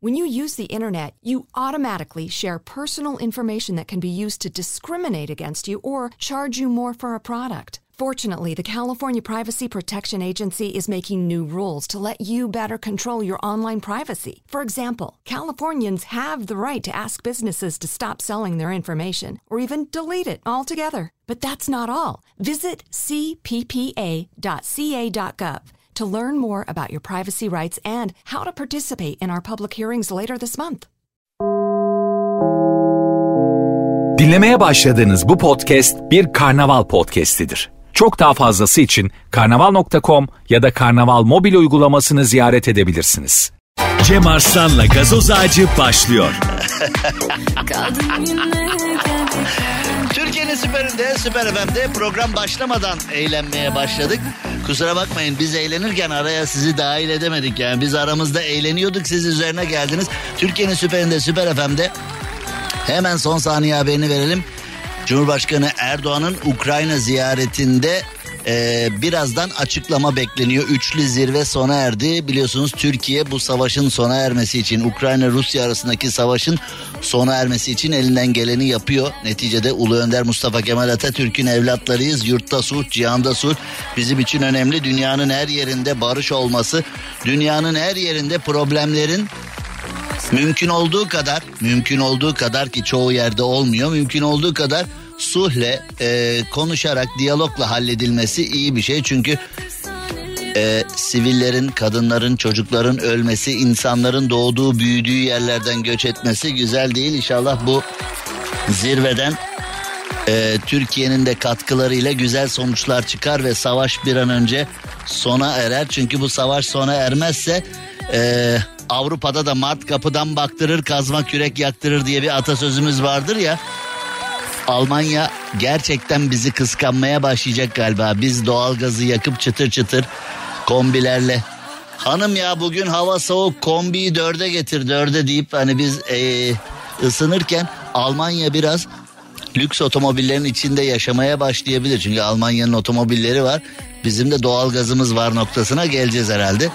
When you use the internet, you automatically share personal information that can be used to discriminate against you or charge you more for a product. Fortunately, the California Privacy Protection Agency is making new rules to let you better control your online privacy. For example, Californians have the right to ask businesses to stop selling their information or even delete it altogether. But that's not all. Visit cppa.ca.gov to learn more about your privacy rights and how to participate in our public hearings later this month. Dinlemeye başladığınız bu podcast bir karnaval podcastidir. Çok daha fazlası için karnaval.com ya da karnaval mobil uygulamasını ziyaret edebilirsiniz. Cem Arslan'la gazoz ağacı başlıyor. Türkiye'nin süperinde, süper FM'de program başlamadan eğlenmeye başladık. Kusura bakmayın biz eğlenirken araya sizi dahil edemedik yani. Biz aramızda eğleniyorduk siz üzerine geldiniz. Türkiye'nin süperinde, süper FM'de hemen son saniye haberini verelim. Cumhurbaşkanı Erdoğan'ın Ukrayna ziyaretinde e, birazdan açıklama bekleniyor. Üçlü zirve sona erdi. Biliyorsunuz Türkiye bu savaşın sona ermesi için Ukrayna-Rusya arasındaki savaşın sona ermesi için elinden geleni yapıyor. Neticede Ulu Önder Mustafa Kemal Atatürk'ün evlatlarıyız. Yurtta sulh, cihanda sulh bizim için önemli. Dünyanın her yerinde barış olması, dünyanın her yerinde problemlerin mümkün olduğu kadar mümkün olduğu kadar ki çoğu yerde olmuyor mümkün olduğu kadar suhle e, konuşarak diyalogla halledilmesi iyi bir şey. Çünkü e, sivillerin kadınların çocukların ölmesi insanların doğduğu büyüdüğü yerlerden göç etmesi güzel değil. İnşallah bu zirveden e, Türkiye'nin de katkılarıyla güzel sonuçlar çıkar ve savaş bir an önce sona erer. Çünkü bu savaş sona ermezse e, Avrupa'da da Mart kapıdan baktırır kazma kürek yaktırır diye bir atasözümüz vardır ya. Almanya gerçekten bizi kıskanmaya başlayacak galiba. Biz doğalgazı yakıp çıtır çıtır kombilerle. Hanım ya bugün hava soğuk kombiyi dörde getir dörde deyip hani biz ee, ısınırken Almanya biraz lüks otomobillerin içinde yaşamaya başlayabilir. Çünkü Almanya'nın otomobilleri var. Bizim de doğalgazımız var noktasına geleceğiz herhalde.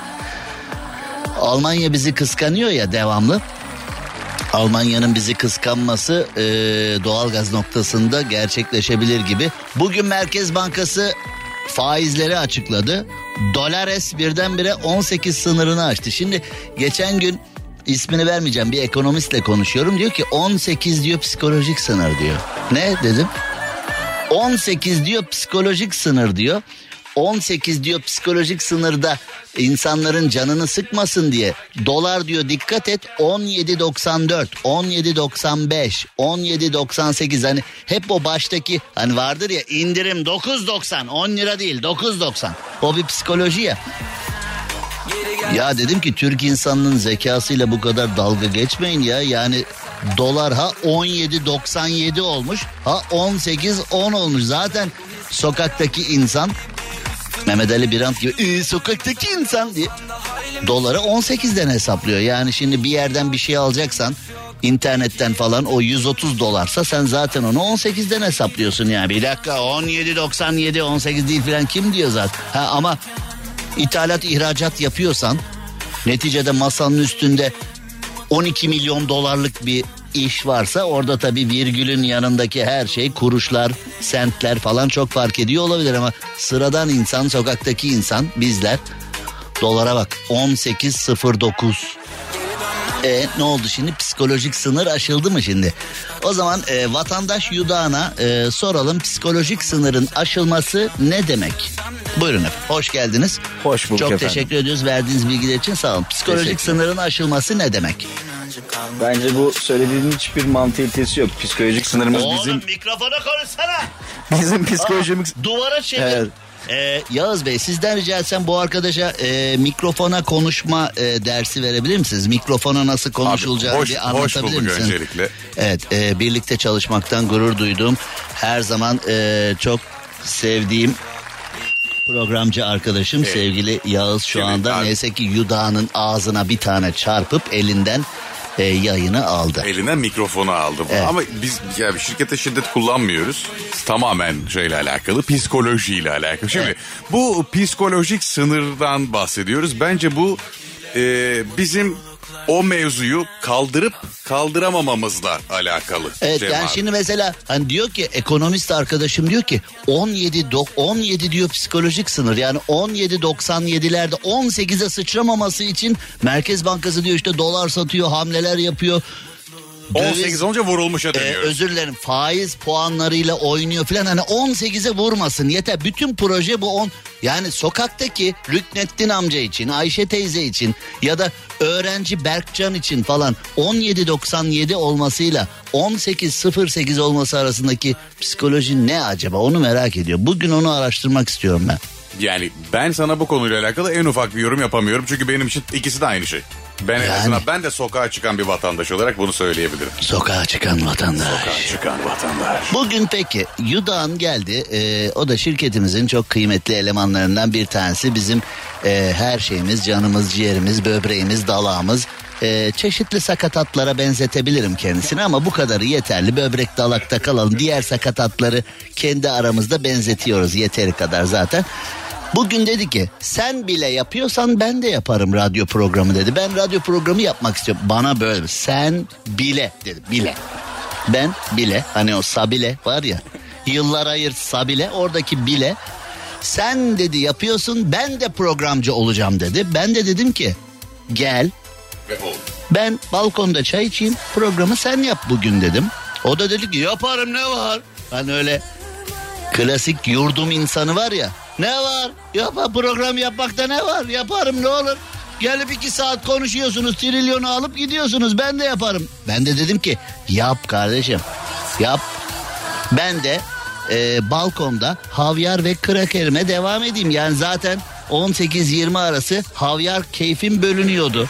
Almanya bizi kıskanıyor ya devamlı. Almanya'nın bizi kıskanması e, doğalgaz noktasında gerçekleşebilir gibi. Bugün Merkez Bankası faizleri açıkladı. Dolares birdenbire 18 sınırını aştı. Şimdi geçen gün ismini vermeyeceğim bir ekonomistle konuşuyorum. Diyor ki 18 diyor psikolojik sınır diyor. Ne dedim? 18 diyor psikolojik sınır diyor. 18 diyor psikolojik sınırda insanların canını sıkmasın diye. Dolar diyor dikkat et 17.94 17.95 17.98 hani hep o baştaki hani vardır ya indirim 9.90 10 lira değil 9.90 o bir psikoloji ya. Ya dedim ki Türk insanının zekasıyla bu kadar dalga geçmeyin ya. Yani dolar ha 17.97 olmuş ha 18.10 olmuş. Zaten sokaktaki insan Mehmet Ali Birant gibi ee, sokaktaki insan diye doları 18'den hesaplıyor. Yani şimdi bir yerden bir şey alacaksan internetten falan o 130 dolarsa sen zaten onu 18'den hesaplıyorsun yani. Bir dakika 17.97 18 değil falan kim diyor zaten. Ha, ama ithalat ihracat yapıyorsan neticede masanın üstünde 12 milyon dolarlık bir iş varsa orada tabii virgülün yanındaki her şey kuruşlar, sentler falan çok fark ediyor olabilir ama sıradan insan, sokaktaki insan bizler dolara bak 18.09 e ne oldu şimdi psikolojik sınır aşıldı mı şimdi? O zaman e, vatandaş yudağına e, soralım psikolojik sınırın aşılması ne demek? Buyurun efendim hoş geldiniz. Hoş bulduk Çok efendim. teşekkür ediyoruz verdiğiniz bilgiler için sağ olun. Psikolojik sınırın aşılması ne demek? Bence bu söylediğinin hiçbir mantalitesi yok. Psikolojik sınırımız Oğlum bizim mikrofona konuşsana. bizim psikolojimiz Duvara çevir. Evet. Ee, Yağız Bey sizden rica etsem bu arkadaşa e, mikrofona konuşma e, dersi verebilir misiniz? Mikrofona nasıl konuşulacağını hoş- bir hoş anlatabilir bulduk misiniz? öncelikle. Evet e, birlikte çalışmaktan gurur duyduğum her zaman e, çok sevdiğim programcı arkadaşım sevgili Yağız şu Şimdi anda abi- neyse ki Yudağ'ın ağzına bir tane çarpıp elinden e, yayını aldı. Eline mikrofonu aldı. Evet. Ama biz yani şirkete şiddet kullanmıyoruz. Tamamen şeyle alakalı, psikolojiyle alakalı. Şimdi Evet. bu psikolojik sınırdan bahsediyoruz. Bence bu e, bizim o mevzuyu kaldırıp kaldıramamamızla alakalı. Evet Cem yani abi. şimdi mesela hani diyor ki ekonomist arkadaşım diyor ki 17 dok 17 diyor psikolojik sınır. Yani 17 97'lerde 18'e sıçramaması için Merkez Bankası diyor işte dolar satıyor, hamleler yapıyor. Döviz- 18 olunca vurulmuşa Ee, dönüyoruz. özür dilerim faiz puanlarıyla oynuyor falan hani 18'e vurmasın yeter bütün proje bu 10 yani sokaktaki Rüknettin amca için Ayşe teyze için ya da öğrenci Berkcan için falan 17.97 olmasıyla 18.08 olması arasındaki psikoloji ne acaba onu merak ediyor bugün onu araştırmak istiyorum ben. Yani ben sana bu konuyla alakalı en ufak bir yorum yapamıyorum. Çünkü benim için ikisi de aynı şey. Ben en Yani. azından ben de sokağa çıkan bir vatandaş olarak bunu söyleyebilirim. Sokağa çıkan vatandaş. Çıkan vatandaş. Bugün peki Yudan geldi. Ee, o da şirketimizin çok kıymetli elemanlarından bir tanesi. Bizim e, her şeyimiz, canımız, ciğerimiz, böbreğimiz, dalağımız. Ee, çeşitli sakatatlara benzetebilirim kendisini ama bu kadarı yeterli. Böbrek dalakta kalalım. Diğer sakatatları kendi aramızda benzetiyoruz yeteri kadar zaten. Bugün dedi ki sen bile yapıyorsan ben de yaparım radyo programı dedi. Ben radyo programı yapmak istiyorum. Bana böyle sen bile dedi bile. Ben bile hani o sabile var ya yıllar ayır sabile oradaki bile sen dedi yapıyorsun ben de programcı olacağım dedi. Ben de dedim ki gel ben balkonda çay içeyim programı sen yap bugün dedim. O da dedi ki yaparım ne var? Hani öyle klasik yurdum insanı var ya. Ne var? Yapa program yapmakta ne var? Yaparım ne olur? Gelip iki saat konuşuyorsunuz trilyonu alıp gidiyorsunuz ben de yaparım. Ben de dedim ki yap kardeşim yap. Ben de e, balkonda havyar ve krakerime devam edeyim. Yani zaten 18-20 arası havyar keyfim bölünüyordu.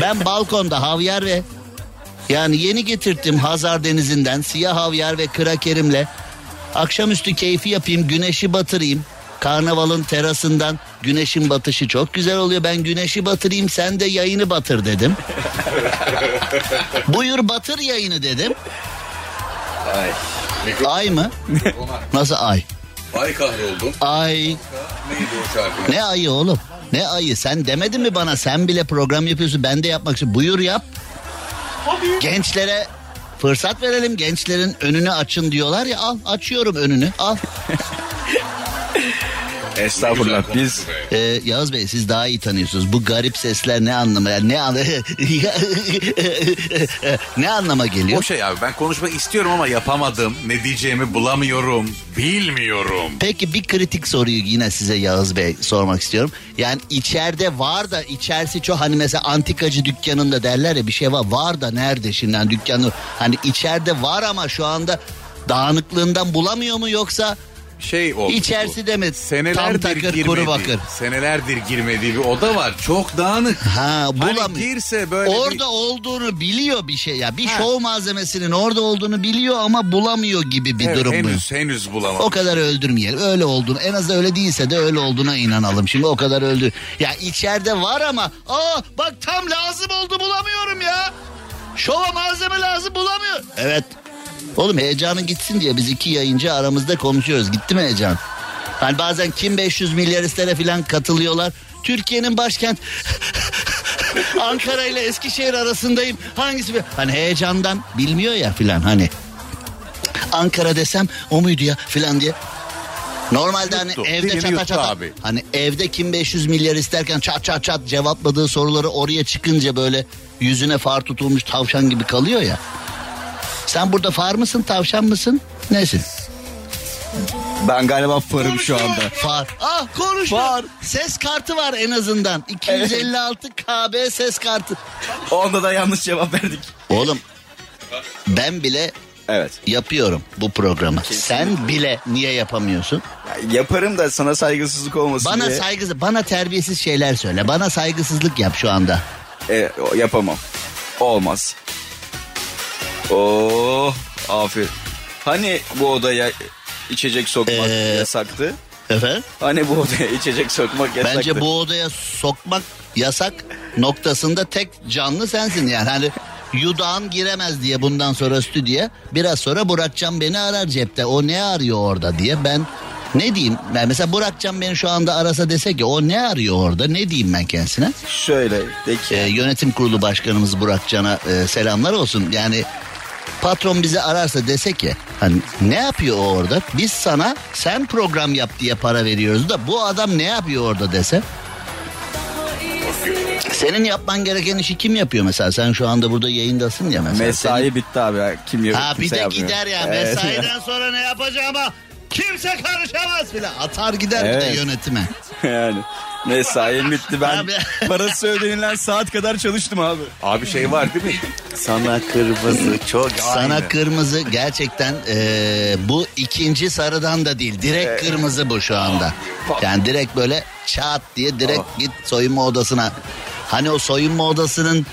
Ben balkonda havyar ve yani yeni getirttim Hazar Denizi'nden siyah havyar ve krakerimle akşamüstü keyfi yapayım güneşi batırayım. Karnavalın terasından güneşin batışı çok güzel oluyor. Ben güneşi batırayım sen de yayını batır dedim. Buyur batır yayını dedim. Ay mı? Nasıl ay? Ay kahroldum. Ay Neydi o şarkı? ne ayı oğlum? Ne ayı? Sen demedin mi bana sen bile program yapıyorsun ben de yapmak istiyorum. Buyur yap. Gençlere fırsat verelim. Gençlerin önünü açın diyorlar ya al açıyorum önünü al. Estağfurullah biz Ee, Yağız Bey siz daha iyi tanıyorsunuz. Bu garip sesler ne anlama yani ne an ne anlama geliyor? O şey abi ben konuşmak istiyorum ama yapamadım. Ne diyeceğimi bulamıyorum. Bilmiyorum. Peki bir kritik soruyu yine size Yağız Bey sormak istiyorum. Yani içeride var da içerisi çok hani mesela antikacı dükkanında derler ya bir şey var. Var da nerede şimdi hani dükkanı hani içeride var ama şu anda dağınıklığından bulamıyor mu yoksa Şey oldu. içerisi bu. de mi tam Senelerdir takır girmediği, kuru bakır? senelerdir girmediği bir oda var. Çok dağınık. Ha Hani bulamıyor. girse böyle bir- orada olduğunu biliyor bir şey ya bir Ha. şov malzemesinin orada olduğunu biliyor ama bulamıyor gibi bir Evet, durum bu. henüz henüz bulamadım. O kadar öldürmeyelim. Öyle olduğunu en az öyle değilse de öyle olduğuna inanalım. Şimdi o kadar öldür. Ya içeride var ama aa bak tam lazım oldu bulamıyorum ya. Şova malzeme lazım bulamıyor. Evet. Oğlum heyecanın gitsin diye biz iki yayıncı aramızda konuşuyoruz. Gitti mi heyecan? Hani bazen kim 500 milyar istere falan katılıyorlar. Türkiye'nin başkent Ankara ile Eskişehir arasındayım. Hangisi? Hani heyecandan bilmiyor ya filan hani. Ankara desem o muydu ya filan diye. Normalde hani Yuttu. evde Dilini çata yuttu çata abi. hani evde kim 500 milyar isterken çat çat çat cevapladığı soruları oraya çıkınca böyle yüzüne far tutulmuş tavşan gibi kalıyor ya. Sen burada far mısın tavşan mısın? Nesin? ben galiba farım şu anda. Far. Ah konuşma. Far. Ses kartı var en azından. 256 KB ses kartı. Onda da yanlış cevap verdik. Oğlum ben bile Evet. yapıyorum bu programı. Sen bile niye yapamıyorsun? Ya Yaparım da sana saygısızlık olmasın Bana diye. saygısız, bana terbiyesiz şeyler söyle. Bana saygısızlık yap şu anda. E, yapamam. Olmaz. Oh aferin. Hani bu odaya içecek sokmak Ee, yasaktı? Efendim? Hani bu odaya içecek sokmak yasaktı? Bence bu odaya sokmak yasak noktasında tek canlı sensin yani. Hani Yudağın giremez diye bundan sonra stüdyoya biraz sonra Burakcan beni arar cepte. O ne arıyor orada diye ben Ne diyeyim? Ben mesela Burakcan beni şu anda arasa dese ki o ne arıyor orada? Ne diyeyim ben kendisine? Şöyle de ki. Ee, yönetim kurulu başkanımız Burakcan'a e, selamlar olsun. Yani patron bizi ararsa dese ki hani ne yapıyor o orada? Biz sana sen program yap diye para veriyoruz da bu adam ne yapıyor orada dese? Senin yapman gereken işi kim yapıyor mesela? Sen şu anda burada yayındasın ya mesela. Mesai Senin- bitti abi. Kim yapıyor? Ha bir de yapmıyor. gider ya Evet. mesaiden sonra ne yapacağıma kimse karışamaz filan. Atar gider bir Evet. de yönetime. yani. Mesaim bitti. Ben Abi. parası ödenilen saat kadar çalıştım abi. Abi şey var değil mi? Sana kırmızı çok Sana kırmızı gerçekten eee, bu ikinci sarıdan da değil. Direkt kırmızı bu şu anda. Yani direkt böyle çat diye direkt Oh. git soyunma odasına. Hani o soyunma odasının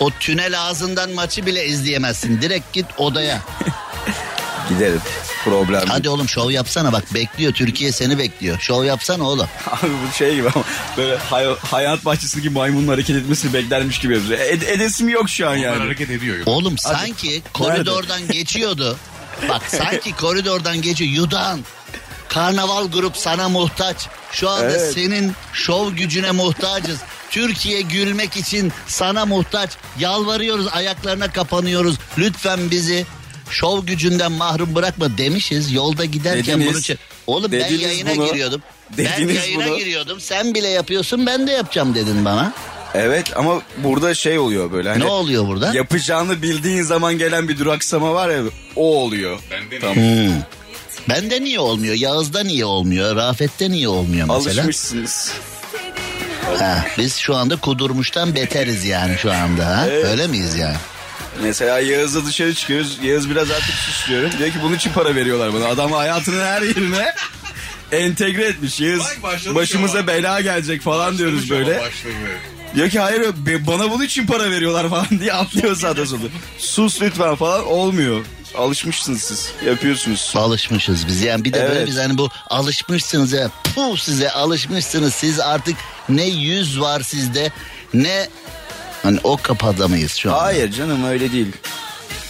o tünel ağzından maçı bile izleyemezsin. Direkt git odaya. Giderim. Problem değil. Hadi oğlum şov yapsana bak bekliyor. Türkiye seni bekliyor. Şov yapsana oğlum. Abi bu şey gibi ama böyle hay- hayat bahçesindeki maymunun hareket etmesini beklermiş gibi. Ed- edesim yok şu an Onlar yani. hareket ediyor. Oğlum sanki koridordan geçiyordu. Bak sanki koridordan geçiyor. Yudan. Karnaval grup sana muhtaç. Şu anda Evet. senin şov gücüne muhtacız. Türkiye gülmek için sana muhtaç. Yalvarıyoruz ayaklarına kapanıyoruz. Lütfen bizi şov gücünden mahrum bırakma demişiz. Yolda giderken Dediniz. bunu... çe- Oğlum ben yayına bunu. giriyordum. ben yayına bunu. giriyordum. Sen bile yapıyorsun ben de yapacağım dedin bana. Evet ama burada şey oluyor böyle. Hani ne oluyor burada? Yapacağını bildiğin zaman gelen bir duraksama var ya o oluyor. Bende Tamam. Hmm. Bende niye olmuyor? Yağız'da niye olmuyor? Rafet'te niye olmuyor mesela? Alışmışsınız. Ha, biz şu anda kudurmuştan beteriz yani şu anda. Ha? Öyle miyiz yani? Mesela Yağız'la dışarı çıkıyoruz. Yağız biraz artık susluyorum. Diyor ki bunun için para veriyorlar bana. Adam hayatının her yerine entegre etmiş. Yağız Bak başımıza bela gelecek falan diyoruz böyle. Başladı. Diyor ki hayır be- bana bunun için para veriyorlar falan diye atlıyor sağda solda. Sus lütfen falan olmuyor. Alışmışsınız siz. Yapıyorsunuz. Alışmışız biz yani bir de böyle Evet. biz hani bu alışmışsınız ya puh size alışmışsınız siz artık ne yüz var sizde ne hani o kapada mıyız şu an? Hayır canım öyle değil.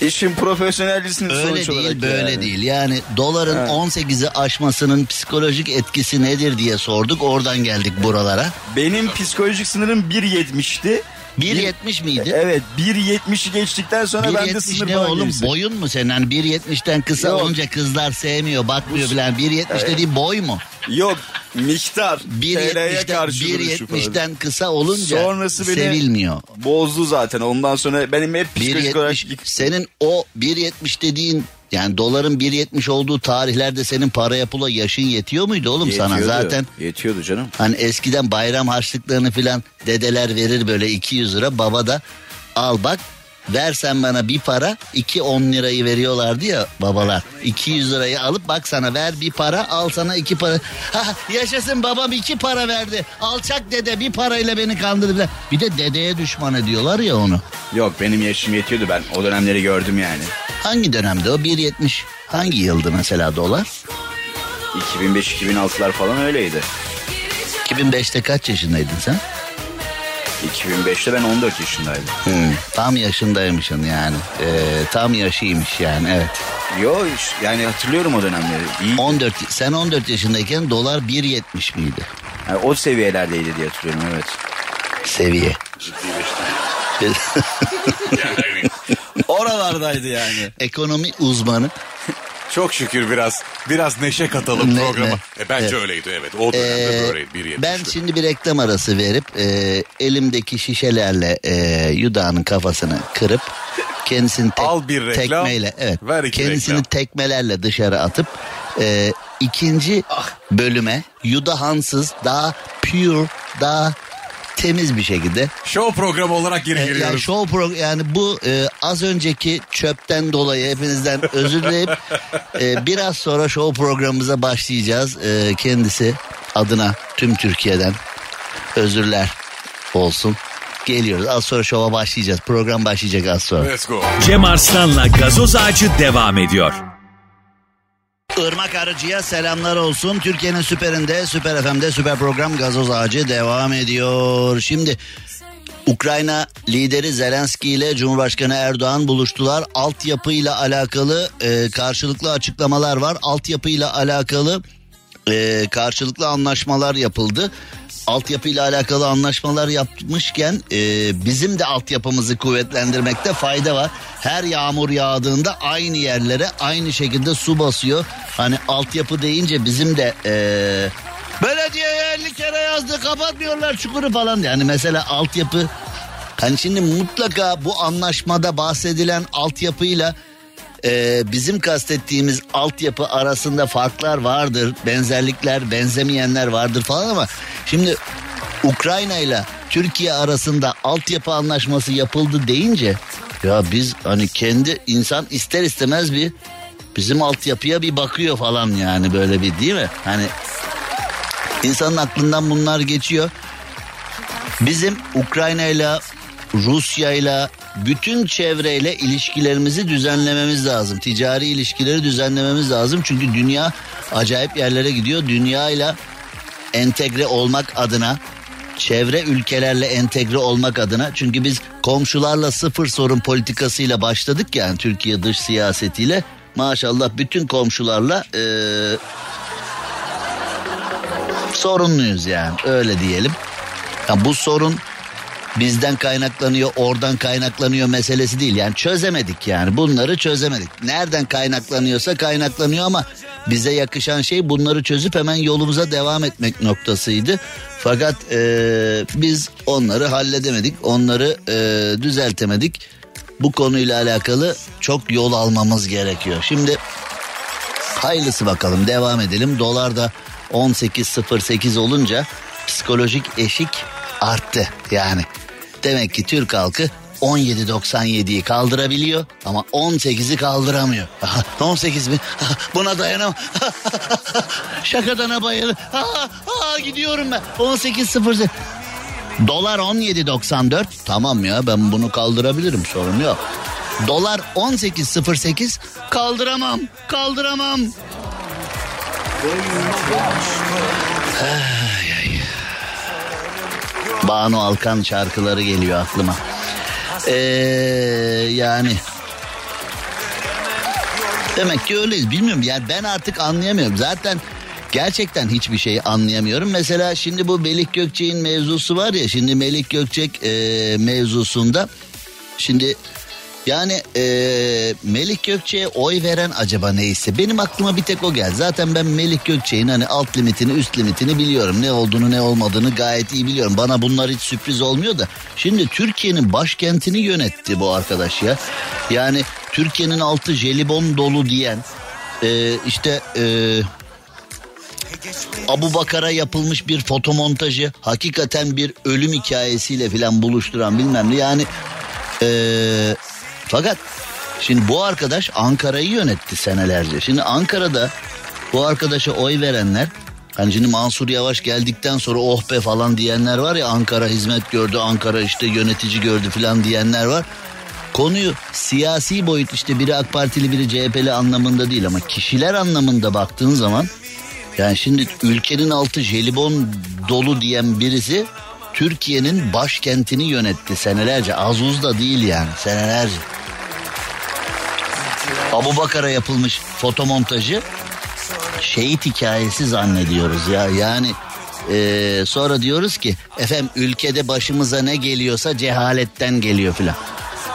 İşin profesyonellisiniz Öyle sonuç değil olarak böyle yani. değil yani doların Evet. 18'i aşmasının psikolojik etkisi nedir diye sorduk oradan geldik buralara. Benim psikolojik sınırım 1.70'ti. 1.70 miydi? Evet 1.70'i geçtikten sonra ben de 1.70 sınır ne bana oğlum gerisi. boyun mu senin? Hani 1.70'ten kısa Yok. olunca kızlar sevmiyor bakmıyor falan. 1.70 dediğin boy mu? Yok miktar. TL'ye 1.70'ten karşı duruşu falan. 1.70'ten kısa olunca Sonrası beni sevilmiyor. bozdu zaten. Ondan sonra benim hep psikolojik olarak 1.70 senin o 1.70 dediğin yani doların 1.70 olduğu tarihlerde senin paraya pula yaşın yetiyor muydu oğlum sana Yetiyordu. zaten? Yetiyordu canım. Hani eskiden bayram harçlıklarını filan dedeler verir böyle 200 lira baba da al bak versen bana bir para 2 10 lirayı veriyorlardı ya babalar 200 lirayı alıp bak sana ver bir para al sana iki para ha, yaşasın babam iki para verdi alçak dede bir parayla beni kandırdı bir de dedeye düşman ediyorlar ya onu Yok benim yaşım yetiyordu ben o dönemleri gördüm yani. Hangi dönemde o 1.70 hangi yıldı mesela dolar 2005-2006'lar falan öyleydi. 2005'te kaç yaşındaydın sen 2005'te ben 14 yaşındaydım. Hı, tam yaşındaymışsın yani Ee, tam yaşıymış yani evet Yo yani hatırlıyorum o dönemleri. İyi. 14 sen 14 yaşındayken dolar 1.70 miydi? Yani o seviyelerdeydi diye hatırlıyorum evet. Seviye. Yani Oralardaydı yani. Ekonomi uzmanı. çok şükür biraz biraz neşe katalım Ne- programa. ne? E, bence Evet. öyleydi evet. O dönemde Ee, böyleydi. Bir ben şimdi bir reklam arası verip e, elimdeki şişelerle e, Yuda'nın kafasını kırıp kendisini tek- Al bir reklam, tekmeyle evet ver iki kendisini reklam. tekmelerle dışarı atıp e, ikinci bölüme Yudahansız daha pure daha temiz bir şekilde Show programı olarak geri E, Yani giriyoruz. show pro yani bu e, az önceki çöpten dolayı hepinizden özür dileyip e, biraz sonra show programımıza başlayacağız. E, kendisi adına tüm Türkiye'den özürler olsun. Geliyoruz. Az sonra şova başlayacağız. Program başlayacak az sonra. Let's go. Cem Arslan'la gazoz ağacı devam ediyor. Irmak Arıcı'ya selamlar olsun. Türkiye'nin süperinde, süper FM'de süper program Gazoz Ağacı devam ediyor. Şimdi Ukrayna lideri Zelenski ile Cumhurbaşkanı Erdoğan buluştular. Altyapıyla alakalı e, karşılıklı açıklamalar var. Altyapıyla alakalı e, karşılıklı anlaşmalar yapıldı. Altyapıyla alakalı anlaşmalar yapmışken e, bizim de altyapımızı kuvvetlendirmekte fayda var. Her yağmur yağdığında aynı yerlere aynı şekilde su basıyor. Hani altyapı deyince bizim de e, belediyeye 50 kere yazdı kapatmıyorlar çukuru falan. Yani mesela altyapı hani şimdi mutlaka bu anlaşmada bahsedilen altyapıyla e, bizim kastettiğimiz altyapı arasında farklar vardır. Benzerlikler, benzemeyenler vardır falan ama şimdi Ukrayna ile Türkiye arasında altyapı anlaşması yapıldı deyince ya biz hani kendi insan ister istemez bir bizim altyapıya bir bakıyor falan yani böyle bir değil mi? Hani insanın aklından bunlar geçiyor. Bizim Ukrayna ile Rusya ile bütün çevreyle ilişkilerimizi düzenlememiz lazım. Ticari ilişkileri düzenlememiz lazım. Çünkü dünya acayip yerlere gidiyor. Dünya ile entegre olmak adına çevre ülkelerle entegre olmak adına çünkü biz komşularla sıfır sorun politikasıyla başladık yani Türkiye dış siyasetiyle maşallah bütün komşularla ee, sorunluyuz yani öyle diyelim. Ya bu sorun bizden kaynaklanıyor, oradan kaynaklanıyor meselesi değil. Yani çözemedik yani bunları çözemedik. Nereden kaynaklanıyorsa kaynaklanıyor ama bize yakışan şey bunları çözüp hemen yolumuza devam etmek noktasıydı. Fakat e, biz onları halledemedik, onları e, düzeltemedik. Bu konuyla alakalı çok yol almamız gerekiyor. Şimdi hayırlısı bakalım devam edelim. Dolar da 18.08 olunca psikolojik eşik arttı yani. Demek ki Türk halkı 17.97'yi kaldırabiliyor ama 18'i kaldıramıyor. 18 mi? Buna dayanamam. Şakadana bayılır. Gidiyorum ben. 18.00. Dolar 17.94. Tamam ya ben bunu kaldırabilirim sorun yok. Dolar 18.08 kaldıramam. Kaldıramam. Banu Alkan şarkıları geliyor aklıma. Ee, yani demek ki öyleyiz bilmiyorum yani ben artık anlayamıyorum zaten gerçekten hiçbir şeyi anlayamıyorum. Mesela şimdi bu Melik Gökçek'in mevzusu var ya şimdi Melik Gökçek e, mevzusunda şimdi yani e, Melik Gökçe'ye oy veren acaba neyse benim aklıma bir tek o geldi. Zaten ben Melik Gökçe'nin hani alt limitini üst limitini biliyorum. Ne olduğunu ne olmadığını gayet iyi biliyorum. Bana bunlar hiç sürpriz olmuyor da. Şimdi Türkiye'nin başkentini yönetti bu arkadaş ya. Yani Türkiye'nin altı jelibon dolu diyen e, işte... E, Abu Bakar'a yapılmış bir fotomontajı hakikaten bir ölüm hikayesiyle filan buluşturan bilmem ne yani ee, fakat şimdi bu arkadaş Ankara'yı yönetti senelerce. Şimdi Ankara'da bu arkadaşa oy verenler Hani şimdi Mansur Yavaş geldikten sonra oh be falan diyenler var ya Ankara hizmet gördü, Ankara işte yönetici gördü falan diyenler var. Konuyu siyasi boyut işte biri AK Partili biri CHP'li anlamında değil ama kişiler anlamında baktığın zaman yani şimdi ülkenin altı jelibon dolu diyen birisi Türkiye'nin başkentini yönetti senelerce. Az uz da değil yani senelerce. Abu Bakar'a yapılmış fotomontajı şehit hikayesi zannediyoruz ya. Yani ee, sonra diyoruz ki efendim ülkede başımıza ne geliyorsa cehaletten geliyor filan.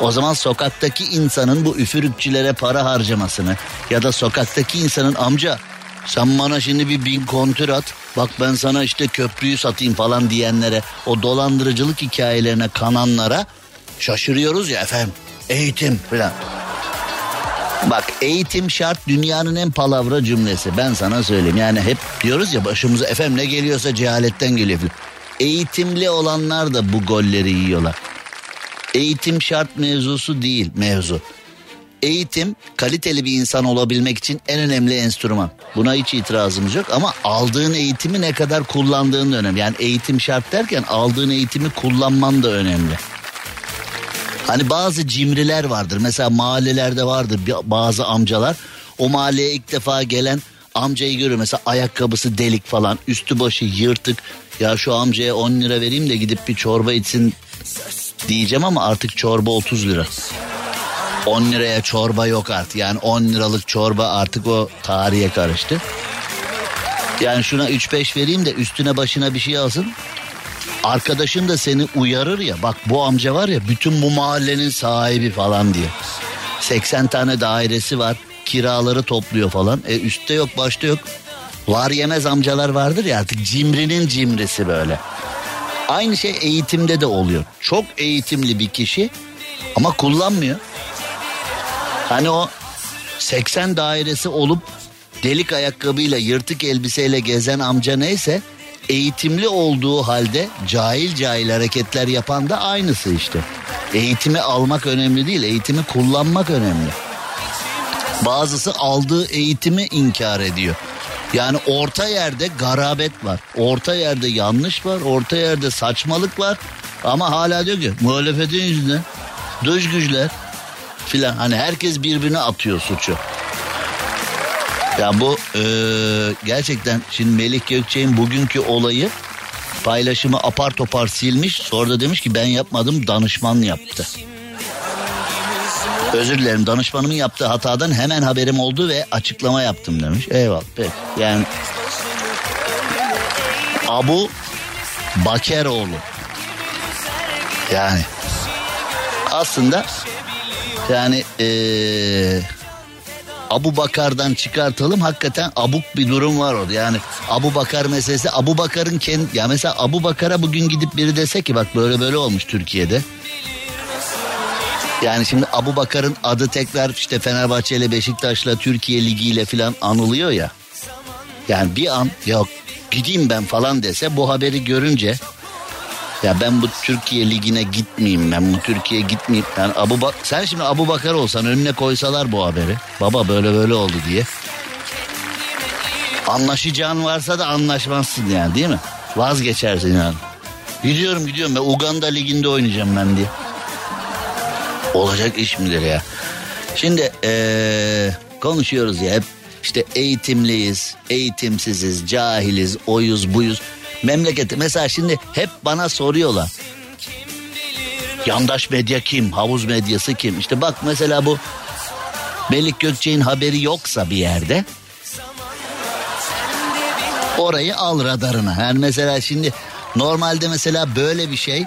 O zaman sokaktaki insanın bu üfürükçülere para harcamasını ya da sokaktaki insanın amca sen bana şimdi bir bin kontür at. Bak ben sana işte köprüyü satayım falan diyenlere o dolandırıcılık hikayelerine kananlara şaşırıyoruz ya efendim. Eğitim falan. Bak eğitim şart dünyanın en palavra cümlesi. Ben sana söyleyeyim. Yani hep diyoruz ya başımıza efendim ne geliyorsa cehaletten geliyor. Eğitimli olanlar da bu golleri yiyorlar. Eğitim şart mevzusu değil mevzu. Eğitim kaliteli bir insan olabilmek için en önemli enstrüman. Buna hiç itirazımız yok ama aldığın eğitimi ne kadar kullandığın da önemli. Yani eğitim şart derken aldığın eğitimi kullanman da önemli. Hani bazı cimriler vardır. Mesela mahallelerde vardır bazı amcalar. O mahalleye ilk defa gelen amcayı görüyor. Mesela ayakkabısı delik falan, üstü başı yırtık. Ya şu amcaya 10 lira vereyim de gidip bir çorba içsin diyeceğim ama artık çorba 30 lira. 10 liraya çorba yok artık. Yani 10 liralık çorba artık o tarihe karıştı. Yani şuna 3-5 vereyim de üstüne başına bir şey alsın. Arkadaşın da seni uyarır ya bak bu amca var ya bütün bu mahallenin sahibi falan diye. 80 tane dairesi var kiraları topluyor falan. E üstte yok başta yok. Var yemez amcalar vardır ya artık cimrinin cimrisi böyle. Aynı şey eğitimde de oluyor. Çok eğitimli bir kişi ama kullanmıyor. Hani o 80 dairesi olup delik ayakkabıyla yırtık elbiseyle gezen amca neyse eğitimli olduğu halde cahil cahil hareketler yapan da aynısı işte. Eğitimi almak önemli değil, eğitimi kullanmak önemli. Bazısı aldığı eğitimi inkar ediyor. Yani orta yerde garabet var. Orta yerde yanlış var. Orta yerde saçmalık var. Ama hala diyor ki muhalefetin yüzünden dış güçler filan. Hani herkes birbirine atıyor suçu. Ya bu e, gerçekten şimdi Melih Gökçe'nin bugünkü olayı paylaşımı apar topar silmiş. Sonra da demiş ki ben yapmadım danışman yaptı. Özür dilerim danışmanımın yaptığı hatadan hemen haberim oldu ve açıklama yaptım demiş. Eyvallah peki. Yani Abu Bakeroğlu. Yani aslında yani ee, Abu Bakar'dan çıkartalım hakikaten abuk bir durum var orada. Yani Abu Bakar meselesi Abu Bakar'ın kendi ya mesela Abu Bakar'a bugün gidip biri dese ki bak böyle böyle olmuş Türkiye'de. Yani şimdi Abu Bakar'ın adı tekrar işte Fenerbahçe ile Beşiktaş'la Türkiye Ligi ile falan anılıyor ya. Yani bir an yok gideyim ben falan dese bu haberi görünce ya ben bu Türkiye Ligi'ne gitmeyeyim ben bu Türkiye gitmeyeyim. Yani Abu bak sen şimdi Abu Bakar olsan önüne koysalar bu haberi. Baba böyle böyle oldu diye. Anlaşacağın varsa da anlaşmazsın yani değil mi? Vazgeçersin yani. Gidiyorum gidiyorum ben Uganda Ligi'nde oynayacağım ben diye. Olacak iş midir ya? Şimdi ee, konuşuyoruz ya hep işte eğitimliyiz, eğitimsiziz, cahiliz, oyuz, buyuz. Memleketi mesela şimdi hep bana soruyorlar. Yandaş medya kim? Havuz medyası kim? İşte bak mesela bu Melik Gökçe'nin haberi yoksa bir yerde orayı al radarına. Yani mesela şimdi normalde mesela böyle bir şey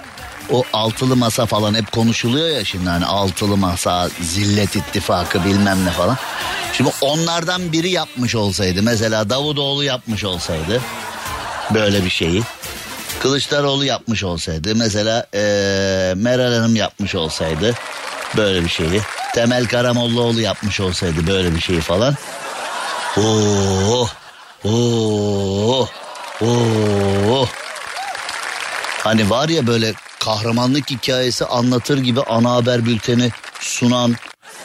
o altılı masa falan hep konuşuluyor ya şimdi hani altılı masa, zillet ittifakı bilmem ne falan. Şimdi onlardan biri yapmış olsaydı mesela Davutoğlu yapmış olsaydı böyle bir şeyi. Kılıçdaroğlu yapmış olsaydı mesela ee, Meral Hanım yapmış olsaydı böyle bir şeyi. Temel Karamollaoğlu yapmış olsaydı böyle bir şeyi falan. Oo, oo, oo. Hani var ya böyle kahramanlık hikayesi anlatır gibi ana haber bülteni sunan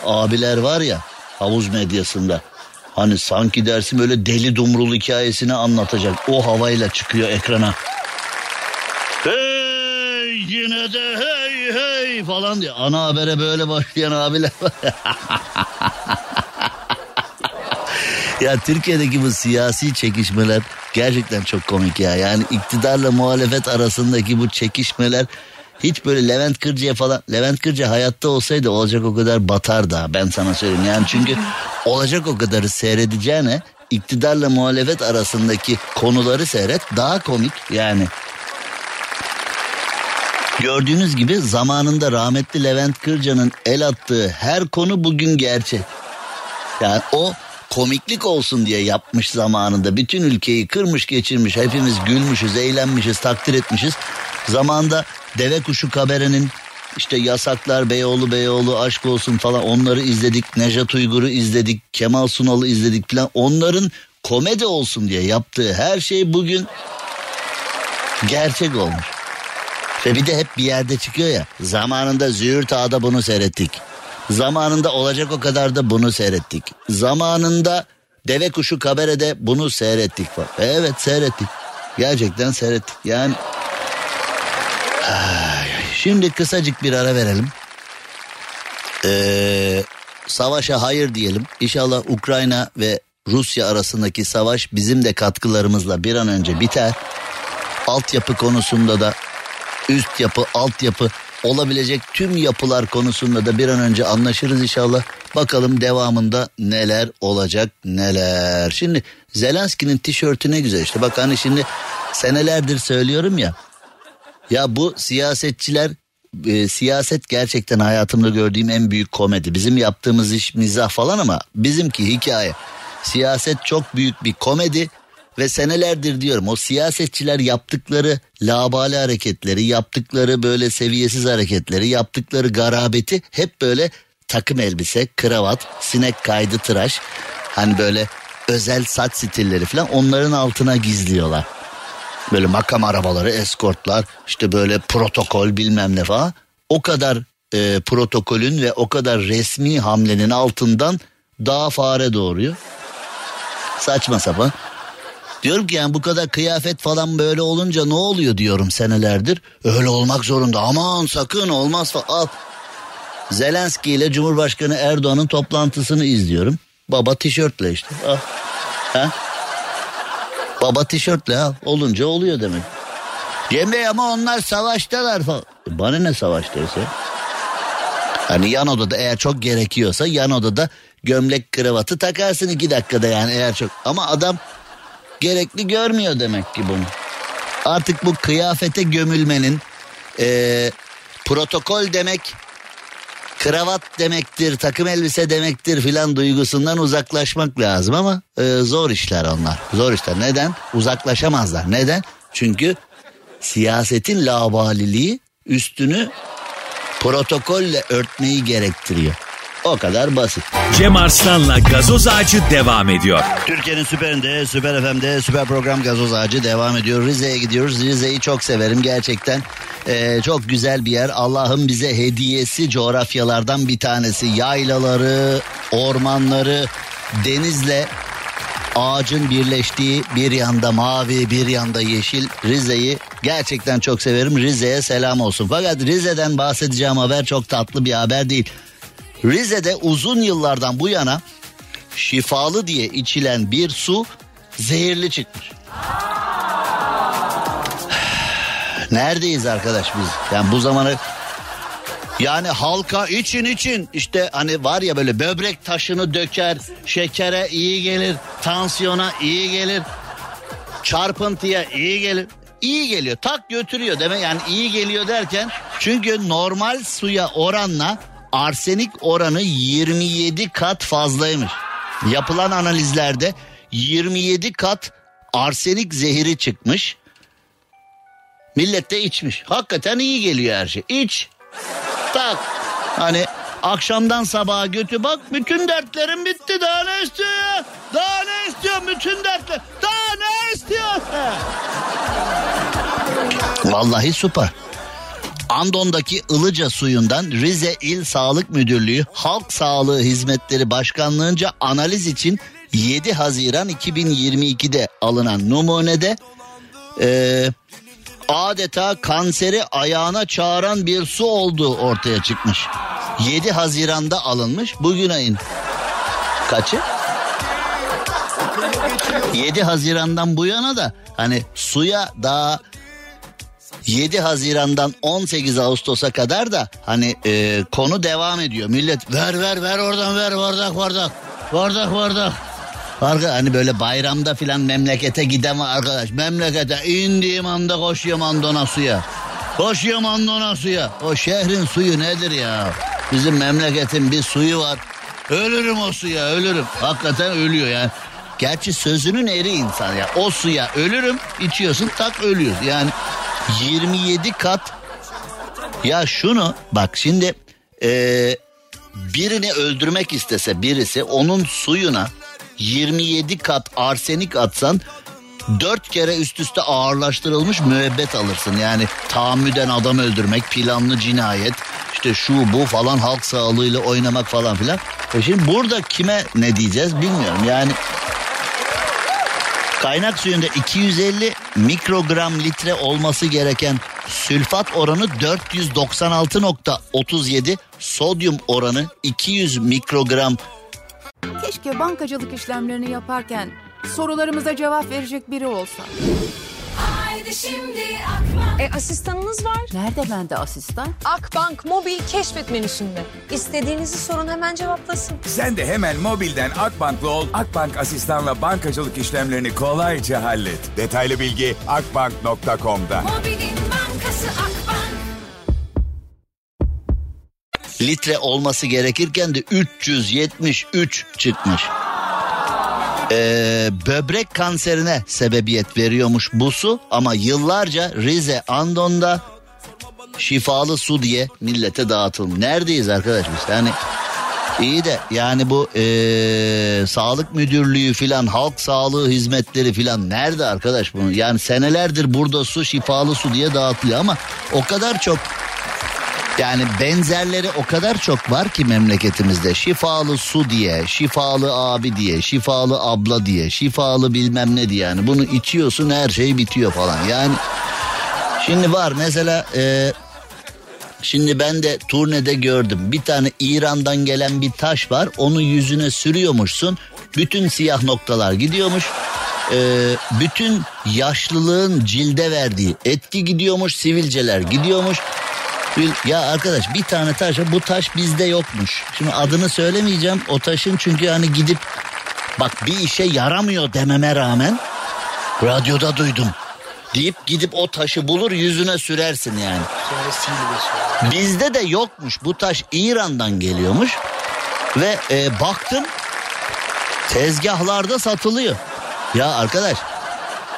abiler var ya havuz medyasında. Hani sanki dersin böyle deli dumrul hikayesini anlatacak. O havayla çıkıyor ekrana. Hey yine de hey hey falan diye. Ana habere böyle başlayan abiler ya Türkiye'deki bu siyasi çekişmeler gerçekten çok komik ya. Yani iktidarla muhalefet arasındaki bu çekişmeler hiç böyle Levent Kırca'ya falan Levent Kırca hayatta olsaydı olacak o kadar batar da ben sana söyleyeyim. Yani çünkü olacak o kadarı seyredeceğine iktidarla muhalefet arasındaki konuları seyret daha komik yani. Gördüğünüz gibi zamanında rahmetli Levent Kırca'nın el attığı her konu bugün gerçek. Yani o komiklik olsun diye yapmış zamanında. Bütün ülkeyi kırmış geçirmiş. Hepimiz gülmüşüz, eğlenmişiz, takdir etmişiz. Zamanda Deve Kuşu Kabere'nin işte Yasaklar, Beyoğlu, Beyoğlu, Aşk Olsun falan onları izledik. Nejat Uygur'u izledik, Kemal Sunal'ı izledik falan. Onların komedi olsun diye yaptığı her şey bugün gerçek olmuş. Ve bir de hep bir yerde çıkıyor ya. Zamanında Züğürt Ağa'da bunu seyrettik. Zamanında olacak o kadar da bunu seyrettik. Zamanında Deve Kuşu Kabere'de bunu seyrettik. Evet seyrettik. Gerçekten seyrettik. Yani Şimdi kısacık bir ara verelim. Ee, savaşa hayır diyelim. İnşallah Ukrayna ve Rusya arasındaki savaş bizim de katkılarımızla bir an önce biter. Altyapı konusunda da üst yapı, altyapı olabilecek tüm yapılar konusunda da bir an önce anlaşırız inşallah. Bakalım devamında neler olacak neler. Şimdi Zelenski'nin tişörtü ne güzel işte. Bak hani şimdi senelerdir söylüyorum ya. Ya bu siyasetçiler e, siyaset gerçekten hayatımda gördüğüm en büyük komedi. Bizim yaptığımız iş mizah falan ama bizimki hikaye. Siyaset çok büyük bir komedi ve senelerdir diyorum o siyasetçiler yaptıkları labali hareketleri, yaptıkları böyle seviyesiz hareketleri, yaptıkları garabeti hep böyle takım elbise, kravat, sinek kaydı tıraş. Hani böyle özel saç stilleri falan onların altına gizliyorlar. Böyle makam arabaları, eskortlar, işte böyle protokol bilmem ne falan. O kadar e, protokolün ve o kadar resmi hamlenin altından daha fare doğuruyor. Saçma sapan. Diyorum ki yani bu kadar kıyafet falan böyle olunca ne oluyor diyorum senelerdir. Öyle olmak zorunda aman sakın olmaz falan. Al. Zelenski ile Cumhurbaşkanı Erdoğan'ın toplantısını izliyorum. Baba tişörtle işte. Al. Ha? Baba tişörtle al. Olunca oluyor demek. Cem ama onlar savaştalar falan. Bana ne savaştaysa? Hani yan odada eğer çok gerekiyorsa yan odada gömlek kravatı takarsın iki dakikada yani eğer çok. Ama adam gerekli görmüyor demek ki bunu. Artık bu kıyafete gömülmenin e, protokol demek kravat demektir, takım elbise demektir filan duygusundan uzaklaşmak lazım ama e, zor işler onlar. Zor işler. Neden? Uzaklaşamazlar. Neden? Çünkü siyasetin labaliliği üstünü protokolle örtmeyi gerektiriyor. O kadar basit. Cem Arslan'la gazoz ağacı devam ediyor. Türkiye'nin süperinde, süper FM'de süper program gazoz ağacı devam ediyor. Rize'ye gidiyoruz. Rize'yi çok severim gerçekten. Ee, çok güzel bir yer. Allah'ın bize hediyesi coğrafyalardan bir tanesi. Yaylaları, ormanları, denizle ağacın birleştiği bir yanda mavi bir yanda yeşil Rize'yi gerçekten çok severim. Rize'ye selam olsun. Fakat Rize'den bahsedeceğim haber çok tatlı bir haber değil. Rize'de uzun yıllardan bu yana şifalı diye içilen bir su zehirli çıkmış. Neredeyiz arkadaş biz? Yani bu zamanı yani halka için için işte hani var ya böyle böbrek taşını döker, şekere iyi gelir, tansiyona iyi gelir, çarpıntıya iyi gelir. İyi geliyor tak götürüyor demek yani iyi geliyor derken çünkü normal suya oranla arsenik oranı 27 kat fazlaymış. Yapılan analizlerde 27 kat arsenik zehiri çıkmış. Millet de içmiş. Hakikaten iyi geliyor her şey. İç. Tak. Hani akşamdan sabaha götü bak bütün dertlerim bitti. Daha ne istiyor ya? Daha ne istiyor bütün dertler? Daha ne istiyor? Vallahi süper. Andon'daki Ilıca suyundan Rize İl Sağlık Müdürlüğü Halk Sağlığı Hizmetleri Başkanlığı'nca analiz için 7 Haziran 2022'de alınan numunede e, adeta kanseri ayağına çağıran bir su olduğu ortaya çıkmış. 7 Haziran'da alınmış. Bugün ayın kaçı? 7 Haziran'dan bu yana da hani suya daha 7 Haziran'dan 18 Ağustos'a kadar da hani e, konu devam ediyor. Millet ver ver ver oradan ver bardak bardak. Bardak bardak. Arka, hani böyle bayramda filan memlekete giden var arkadaş. Memlekete indiğim anda koşuyorum andona suya. Koşuyorum andona suya. O şehrin suyu nedir ya? Bizim memleketin bir suyu var. Ölürüm o suya ölürüm. Hakikaten ölüyor yani. Gerçi sözünün eri insan ya. O suya ölürüm içiyorsun tak ölüyorsun. Yani 27 kat. Ya şunu bak şimdi e, birini öldürmek istese birisi onun suyuna 27 kat arsenik atsan dört kere üst üste ağırlaştırılmış müebbet alırsın. Yani tahammüden adam öldürmek, planlı cinayet, işte şu bu falan halk sağlığıyla oynamak falan filan. E şimdi burada kime ne diyeceğiz bilmiyorum. Yani kaynak suyunda 250 mikrogram litre olması gereken sülfat oranı 496.37, sodyum oranı 200 mikrogram Keşke bankacılık işlemlerini yaparken sorularımıza cevap verecek biri olsa. Haydi şimdi Akbank. E asistanınız var. Nerede bende asistan? Akbank mobil keşfet menüsünde. İstediğinizi sorun hemen cevaplasın. Sen de hemen mobilden Akbank'lı ol. Akbank asistanla bankacılık işlemlerini kolayca hallet. Detaylı bilgi akbank.com'da. Mobilin bankası Akbank. litre olması gerekirken de 373 çıkmış. Ee, böbrek kanserine sebebiyet veriyormuş bu su ama yıllarca Rize Andon'da şifalı su diye millete dağıtılmış. Neredeyiz arkadaş biz? Yani iyi de yani bu ee, sağlık müdürlüğü filan halk sağlığı hizmetleri filan nerede arkadaş bunu? Yani senelerdir burada su şifalı su diye dağıtılıyor ama o kadar çok yani benzerleri o kadar çok var ki memleketimizde. Şifalı su diye, şifalı abi diye, şifalı abla diye, şifalı bilmem ne diye. Yani bunu içiyorsun her şey bitiyor falan. Yani şimdi var mesela e, şimdi ben de turnede gördüm. Bir tane İran'dan gelen bir taş var. Onu yüzüne sürüyormuşsun. Bütün siyah noktalar gidiyormuş. E, bütün yaşlılığın cilde verdiği etki gidiyormuş. Sivilceler gidiyormuş. Ya arkadaş bir tane taş. Bu taş bizde yokmuş. Şimdi adını söylemeyeceğim o taşın çünkü hani gidip bak bir işe yaramıyor dememe rağmen radyoda duydum. Deyip gidip o taşı bulur yüzüne sürersin yani. Bizde de yokmuş bu taş İran'dan geliyormuş. Ve e, baktım tezgahlarda satılıyor. Ya arkadaş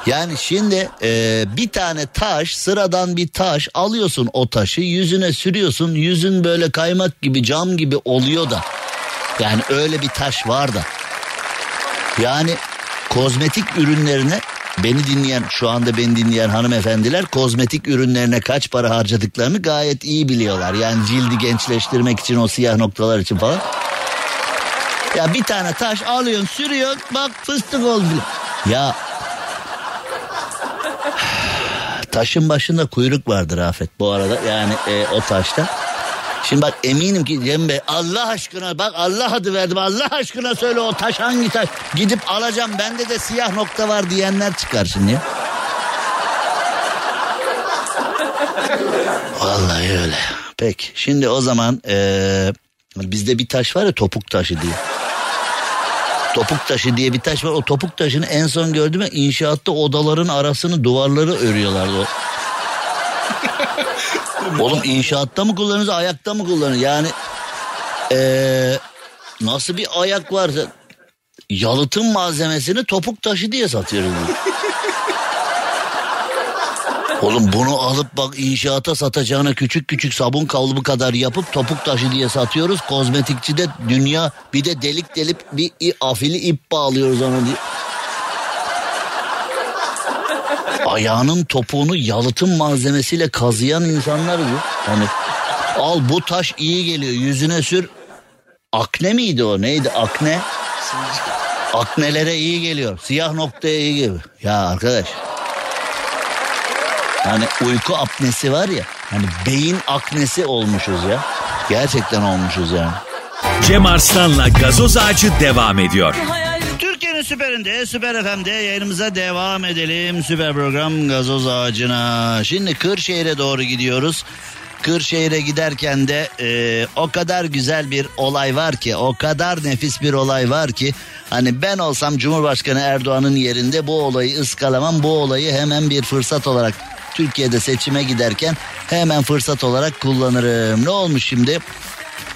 yani şimdi e, bir tane taş sıradan bir taş alıyorsun o taşı yüzüne sürüyorsun yüzün böyle kaymak gibi cam gibi oluyor da. Yani öyle bir taş var da. Yani kozmetik ürünlerine beni dinleyen şu anda beni dinleyen hanımefendiler kozmetik ürünlerine kaç para harcadıklarını gayet iyi biliyorlar. Yani cildi gençleştirmek için o siyah noktalar için falan. Ya bir tane taş alıyorsun sürüyorsun bak fıstık oldu. Ya Taşın başında kuyruk vardır Afet bu arada yani e, o taşta. Şimdi bak eminim ki Cem Bey Allah aşkına bak Allah adı verdim Allah aşkına söyle o taş hangi taş gidip alacağım bende de siyah nokta var diyenler çıkar şimdi. Vallahi öyle. Peki şimdi o zaman e, bizde bir taş var ya topuk taşı diye. Topuk taşı diye bir taş var. O topuk taşını en son gördüğümde inşaatta odaların arasını duvarları örüyorlardı. O. Oğlum inşaatta mı kullanırız ayakta mı kullanırız? Yani eee, nasıl bir ayak varsa yalıtım malzemesini topuk taşı diye satıyoruz. Oğlum bunu alıp bak inşaata satacağına küçük küçük sabun kalıbı kadar yapıp topuk taşı diye satıyoruz. Kozmetikçide dünya bir de delik delip bir afili ip bağlıyoruz ona diye. Ayağının topuğunu yalıtım malzemesiyle kazıyan insanlar bu. Hani al bu taş iyi geliyor yüzüne sür. Akne miydi o neydi akne? Aknelere iyi geliyor. Siyah noktaya iyi geliyor. Ya arkadaş Hani uyku apnesi var ya. Hani beyin aknesi olmuşuz ya. Gerçekten olmuşuz yani. Cem Arslan'la gazoz ağacı devam ediyor. Türkiye'nin süperinde, süper FM'de yayınımıza devam edelim. Süper program gazoz ağacına. Şimdi Kırşehir'e doğru gidiyoruz. Kırşehir'e giderken de e, o kadar güzel bir olay var ki, o kadar nefis bir olay var ki. Hani ben olsam Cumhurbaşkanı Erdoğan'ın yerinde bu olayı ıskalamam. Bu olayı hemen bir fırsat olarak Türkiye'de seçime giderken hemen fırsat olarak kullanırım. Ne olmuş şimdi?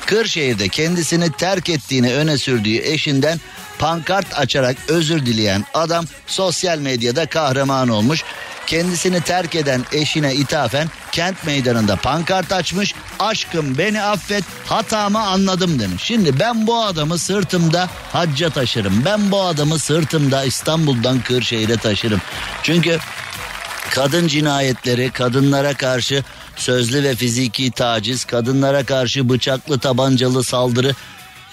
Kırşehir'de kendisini terk ettiğini öne sürdüğü eşinden pankart açarak özür dileyen adam sosyal medyada kahraman olmuş. Kendisini terk eden eşine ithafen kent meydanında pankart açmış. Aşkım beni affet hatamı anladım demiş. Şimdi ben bu adamı sırtımda hacca taşırım. Ben bu adamı sırtımda İstanbul'dan Kırşehir'e taşırım. Çünkü kadın cinayetleri, kadınlara karşı sözlü ve fiziki taciz, kadınlara karşı bıçaklı tabancalı saldırı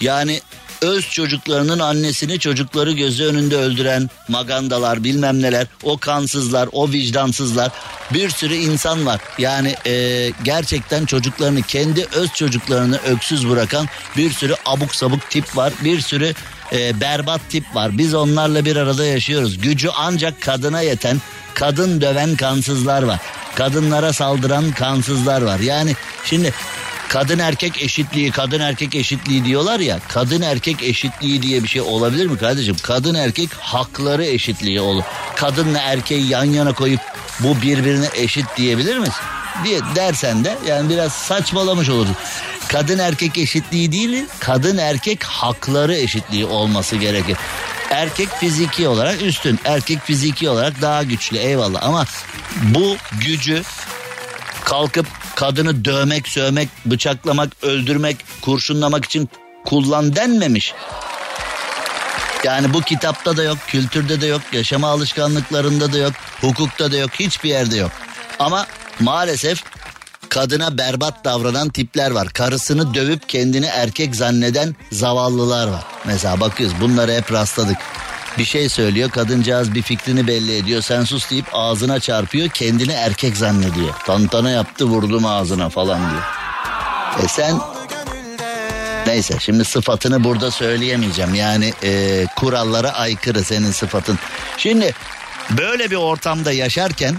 yani öz çocuklarının annesini çocukları gözü önünde öldüren magandalar bilmem neler o kansızlar o vicdansızlar bir sürü insan var. Yani e, gerçekten çocuklarını kendi öz çocuklarını öksüz bırakan bir sürü abuk sabuk tip var bir sürü e, berbat tip var. Biz onlarla bir arada yaşıyoruz. Gücü ancak kadına yeten kadın döven kansızlar var. Kadınlara saldıran kansızlar var. Yani şimdi kadın erkek eşitliği, kadın erkek eşitliği diyorlar ya. Kadın erkek eşitliği diye bir şey olabilir mi kardeşim? Kadın erkek hakları eşitliği olur. Kadınla erkeği yan yana koyup bu birbirine eşit diyebilir misin? Diye dersen de yani biraz saçmalamış olursun. Kadın erkek eşitliği değil, kadın erkek hakları eşitliği olması gerekir. Erkek fiziki olarak üstün, erkek fiziki olarak daha güçlü eyvallah ama bu gücü kalkıp kadını dövmek, sövmek, bıçaklamak, öldürmek, kurşunlamak için kullan denmemiş. Yani bu kitapta da yok, kültürde de yok, yaşama alışkanlıklarında da yok, hukukta da yok, hiçbir yerde yok. Ama maalesef kadına berbat davranan tipler var. Karısını dövüp kendini erkek zanneden zavallılar var. Mesela bakıyoruz bunlara hep rastladık. Bir şey söylüyor kadıncağız bir fikrini belli ediyor. Sen sus deyip ağzına çarpıyor kendini erkek zannediyor. Tantana yaptı vurdum ağzına falan diyor. E sen Neyse şimdi sıfatını burada söyleyemeyeceğim. Yani e, kurallara aykırı senin sıfatın. Şimdi böyle bir ortamda yaşarken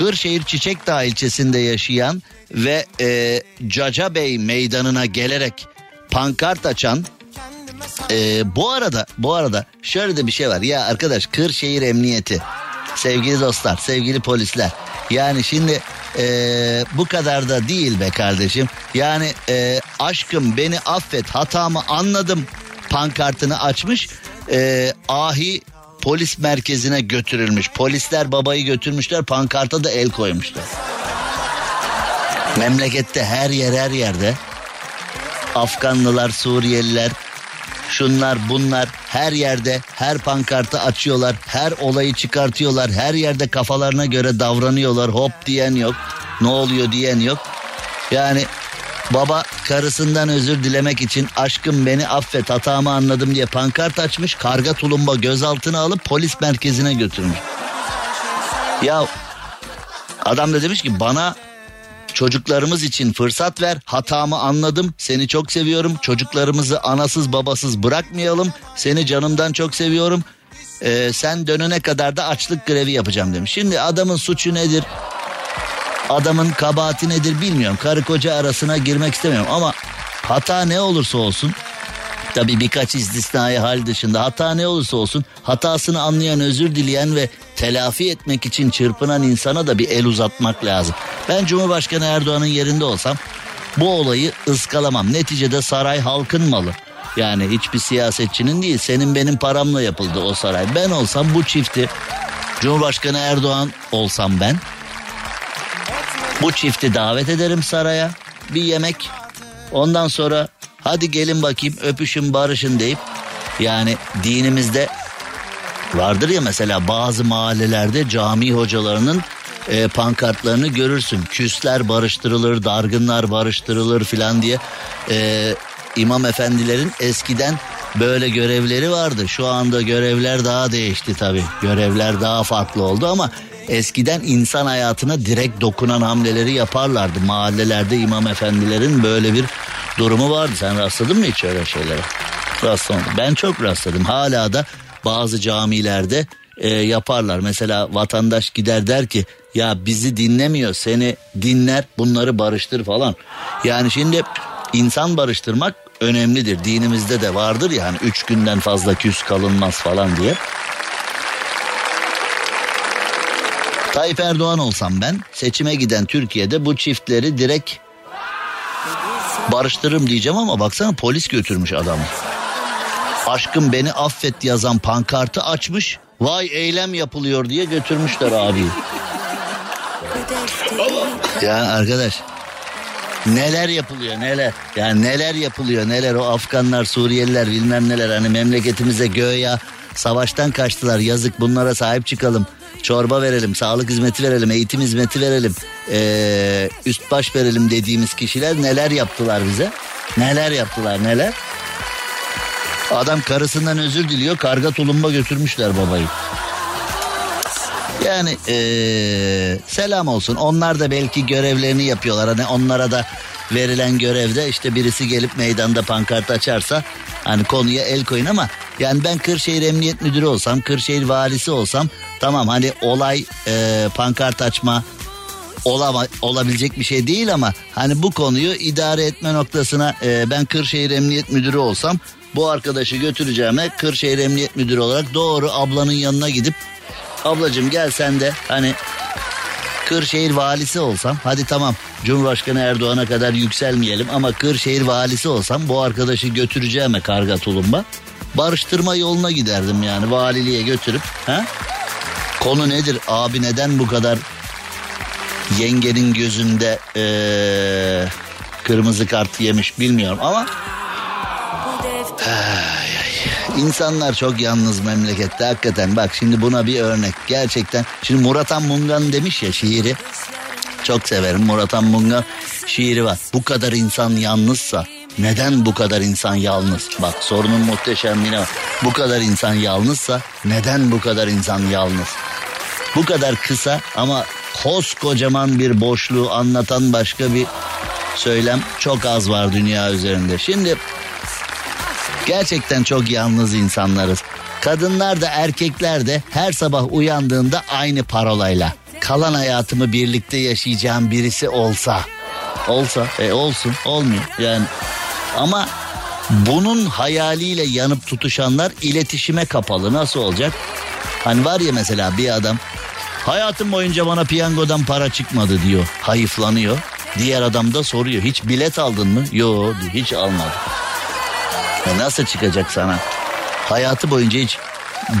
Kırşehir Çiçekdağ ilçesinde yaşayan ve e, Caca Bey meydanına gelerek pankart açan e, bu arada bu arada şöyle de bir şey var. Ya arkadaş Kırşehir Emniyeti sevgili dostlar sevgili polisler yani şimdi e, bu kadar da değil be kardeşim. Yani e, aşkım beni affet hatamı anladım pankartını açmış. E, ahi polis merkezine götürülmüş. Polisler babayı götürmüşler pankarta da el koymuşlar. Memlekette her yer her yerde Afganlılar, Suriyeliler, şunlar bunlar her yerde her pankartı açıyorlar. Her olayı çıkartıyorlar. Her yerde kafalarına göre davranıyorlar. Hop diyen yok. Ne oluyor diyen yok. Yani baba karısından özür dilemek için aşkım beni affet hatamı anladım diye pankart açmış. Karga tulumba gözaltına alıp polis merkezine götürmüş. Ya adam da demiş ki bana Çocuklarımız için fırsat ver. Hatamı anladım. Seni çok seviyorum. Çocuklarımızı anasız babasız bırakmayalım. Seni canımdan çok seviyorum. Ee, sen dönene kadar da açlık grevi yapacağım demiş. Şimdi adamın suçu nedir? Adamın kabahati nedir bilmiyorum. Karı koca arasına girmek istemiyorum ama hata ne olursa olsun Tabii birkaç istisnai hal dışında hata ne olursa olsun hatasını anlayan, özür dileyen ve telafi etmek için çırpınan insana da bir el uzatmak lazım. Ben Cumhurbaşkanı Erdoğan'ın yerinde olsam bu olayı ıskalamam. Neticede saray halkın malı. Yani hiçbir siyasetçinin değil senin benim paramla yapıldı o saray. Ben olsam bu çifti Cumhurbaşkanı Erdoğan olsam ben bu çifti davet ederim saraya bir yemek ondan sonra hadi gelin bakayım öpüşün barışın deyip yani dinimizde vardır ya mesela bazı mahallelerde cami hocalarının e, pankartlarını görürsün. Küsler barıştırılır, dargınlar barıştırılır filan diye e, imam efendilerin eskiden böyle görevleri vardı. Şu anda görevler daha değişti tabii. Görevler daha farklı oldu ama eskiden insan hayatına direkt dokunan hamleleri yaparlardı. Mahallelerde imam efendilerin böyle bir durumu vardı. Sen rastladın mı hiç öyle şeylere? Rastlamadım. Ben çok rastladım. Hala da bazı camilerde e, yaparlar. Mesela vatandaş gider der ki ya bizi dinlemiyor seni dinler bunları barıştır falan. Yani şimdi insan barıştırmak önemlidir. Dinimizde de vardır ya hani üç günden fazla küs kalınmaz falan diye. Tayyip Erdoğan olsam ben seçime giden Türkiye'de bu çiftleri direkt barıştırırım diyeceğim ama baksana polis götürmüş adamı. Aşkım beni affet yazan pankartı açmış. Vay eylem yapılıyor diye götürmüşler abi. Ya arkadaş neler yapılıyor neler. Yani neler yapılıyor neler o Afganlar Suriyeliler bilmem neler hani memleketimize göğe savaştan kaçtılar yazık bunlara sahip çıkalım. Çorba verelim, sağlık hizmeti verelim, eğitim hizmeti verelim, ee, üst baş verelim dediğimiz kişiler neler yaptılar bize? Neler yaptılar neler? Adam karısından özür diliyor karga tulumba götürmüşler babayı. Yani ee, selam olsun onlar da belki görevlerini yapıyorlar. Hani onlara da verilen görevde işte birisi gelip meydanda pankart açarsa hani konuya el koyun ama Yani ben Kırşehir Emniyet Müdürü olsam, Kırşehir Valisi olsam tamam hani olay e, pankart açma olama, olabilecek bir şey değil ama hani bu konuyu idare etme noktasına e, ben Kırşehir Emniyet Müdürü olsam bu arkadaşı götüreceğime Kırşehir Emniyet Müdürü olarak doğru ablanın yanına gidip ablacığım gel sen de hani Kırşehir valisi olsam hadi tamam Cumhurbaşkanı Erdoğan'a kadar yükselmeyelim ama Kırşehir valisi olsam bu arkadaşı götüreceğime karga tulumba barıştırma yoluna giderdim yani valiliğe götürüp ha? Konu nedir? Abi neden bu kadar yengenin gözünde eee, kırmızı kart yemiş bilmiyorum ama. İnsanlar çok yalnız memlekette hakikaten. Bak şimdi buna bir örnek. Gerçekten şimdi Murat Han Mungan demiş ya şiiri. Çok severim. Murat Han Mungan şiiri var. Bu kadar insan yalnızsa neden bu kadar insan yalnız bak sorunun muhteşemliğine bak bu kadar insan yalnızsa neden bu kadar insan yalnız bu kadar kısa ama koskocaman bir boşluğu anlatan başka bir söylem çok az var dünya üzerinde. Şimdi gerçekten çok yalnız insanlarız. Kadınlar da erkekler de her sabah uyandığında aynı parolayla. Kalan hayatımı birlikte yaşayacağım birisi olsa. Olsa e olsun olmuyor yani. Ama bunun hayaliyle yanıp tutuşanlar iletişime kapalı nasıl olacak? Hani var ya mesela bir adam hayatım boyunca bana piyangodan para çıkmadı diyor. Hayıflanıyor. Diğer adam da soruyor hiç bilet aldın mı? Yo hiç almadım. E nasıl çıkacak sana? Hayatı boyunca hiç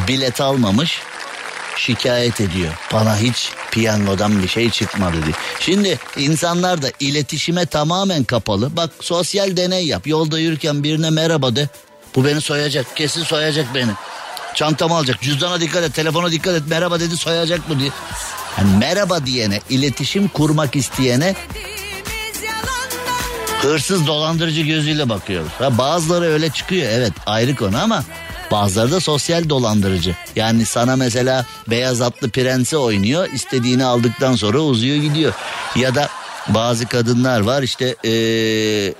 bilet almamış şikayet ediyor. Bana hiç piyangodan bir şey çıkmadı diye. Şimdi insanlar da iletişime tamamen kapalı. Bak sosyal deney yap. Yolda yürürken birine merhaba de. Bu beni soyacak. Kesin soyacak beni. Çantamı alacak. Cüzdana dikkat et. Telefona dikkat et. Merhaba dedi soyacak mı diye. Yani merhaba diyene, iletişim kurmak isteyene hırsız dolandırıcı gözüyle bakıyoruz. Ha, bazıları öyle çıkıyor evet ayrı konu ama bazıları da sosyal dolandırıcı. Yani sana mesela beyaz atlı prensi oynuyor istediğini aldıktan sonra uzuyor gidiyor. Ya da bazı kadınlar var işte ee,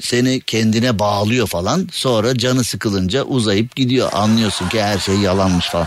seni kendine bağlıyor falan sonra canı sıkılınca uzayıp gidiyor anlıyorsun ki her şey yalanmış falan.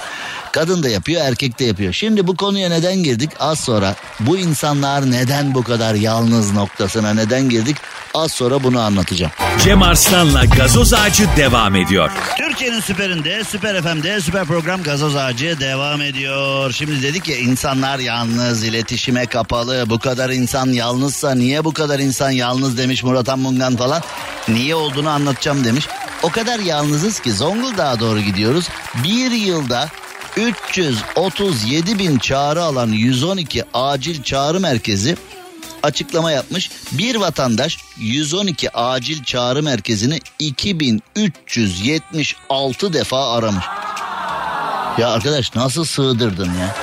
Kadın da yapıyor erkek de yapıyor. Şimdi bu konuya neden girdik az sonra bu insanlar neden bu kadar yalnız noktasına neden girdik az sonra bunu anlatacağım. Cem Arslan'la gazoz ağacı devam ediyor. Türkiye'nin süperinde, süper FM'de süper program gazoz ağacı devam ediyor. Şimdi dedik ya insanlar yalnız, iletişime kapalı. Bu kadar insan yalnızsa niye bu kadar insan yalnız demiş Murat Han Mungan falan. Niye olduğunu anlatacağım demiş. O kadar yalnızız ki Zonguldak'a doğru gidiyoruz. Bir yılda 337 bin çağrı alan 112 acil çağrı merkezi açıklama yapmış. Bir vatandaş 112 acil çağrı merkezini 2376 defa aramış. Ya arkadaş nasıl sığdırdın ya?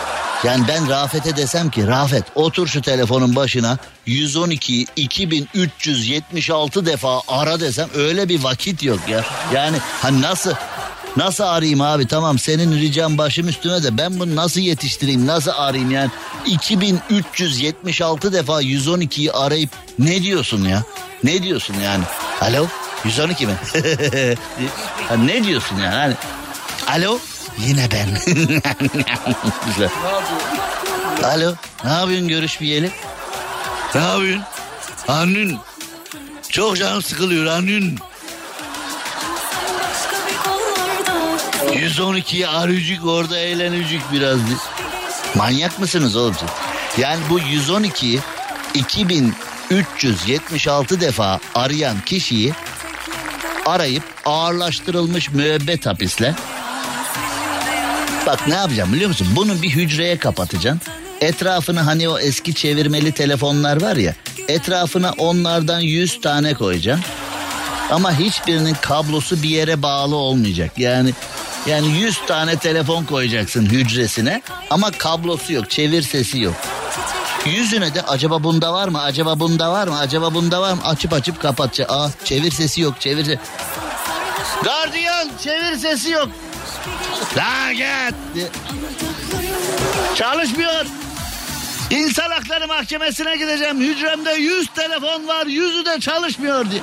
Yani ben Rafet'e desem ki Rafet otur şu telefonun başına 112'yi 2376 defa ara desem öyle bir vakit yok ya. Yani hani nasıl Nasıl arayayım abi? Tamam senin ricam başım üstüne de ben bunu nasıl yetiştireyim nasıl arayayım yani? 2376 defa 112'yi arayıp ne diyorsun ya? Ne diyorsun yani? Alo 112 mi? Ne diyorsun yani? Hani alo? Yine ben. Güzel. alo ne yapıyorsun görüşmeyeli ne yapıyorsun? Anün çok canım sıkılıyor Anün 112'yi arayacak orada eğlenecek biraz. Manyak mısınız oğlum? Yani bu 112'yi 2376 defa arayan kişiyi arayıp ağırlaştırılmış müebbet hapisle Bak ne yapacağım biliyor musun? Bunu bir hücreye kapatacaksın. Etrafını hani o eski çevirmeli telefonlar var ya. Etrafına onlardan 100 tane koyacaksın. Ama hiçbirinin kablosu bir yere bağlı olmayacak. Yani yani 100 tane telefon koyacaksın hücresine ama kablosu yok, çevir sesi yok. Yüzüne de acaba bunda var mı? Acaba bunda var mı? Acaba bunda var mı? Açıp açıp kapatacak. Aa çevir sesi yok, çevir se- Gardiyan çevir sesi yok. La git. Çalışmıyor. İnsan Hakları Mahkemesi'ne gideceğim. Hücremde 100 telefon var. Yüzü de çalışmıyor diye.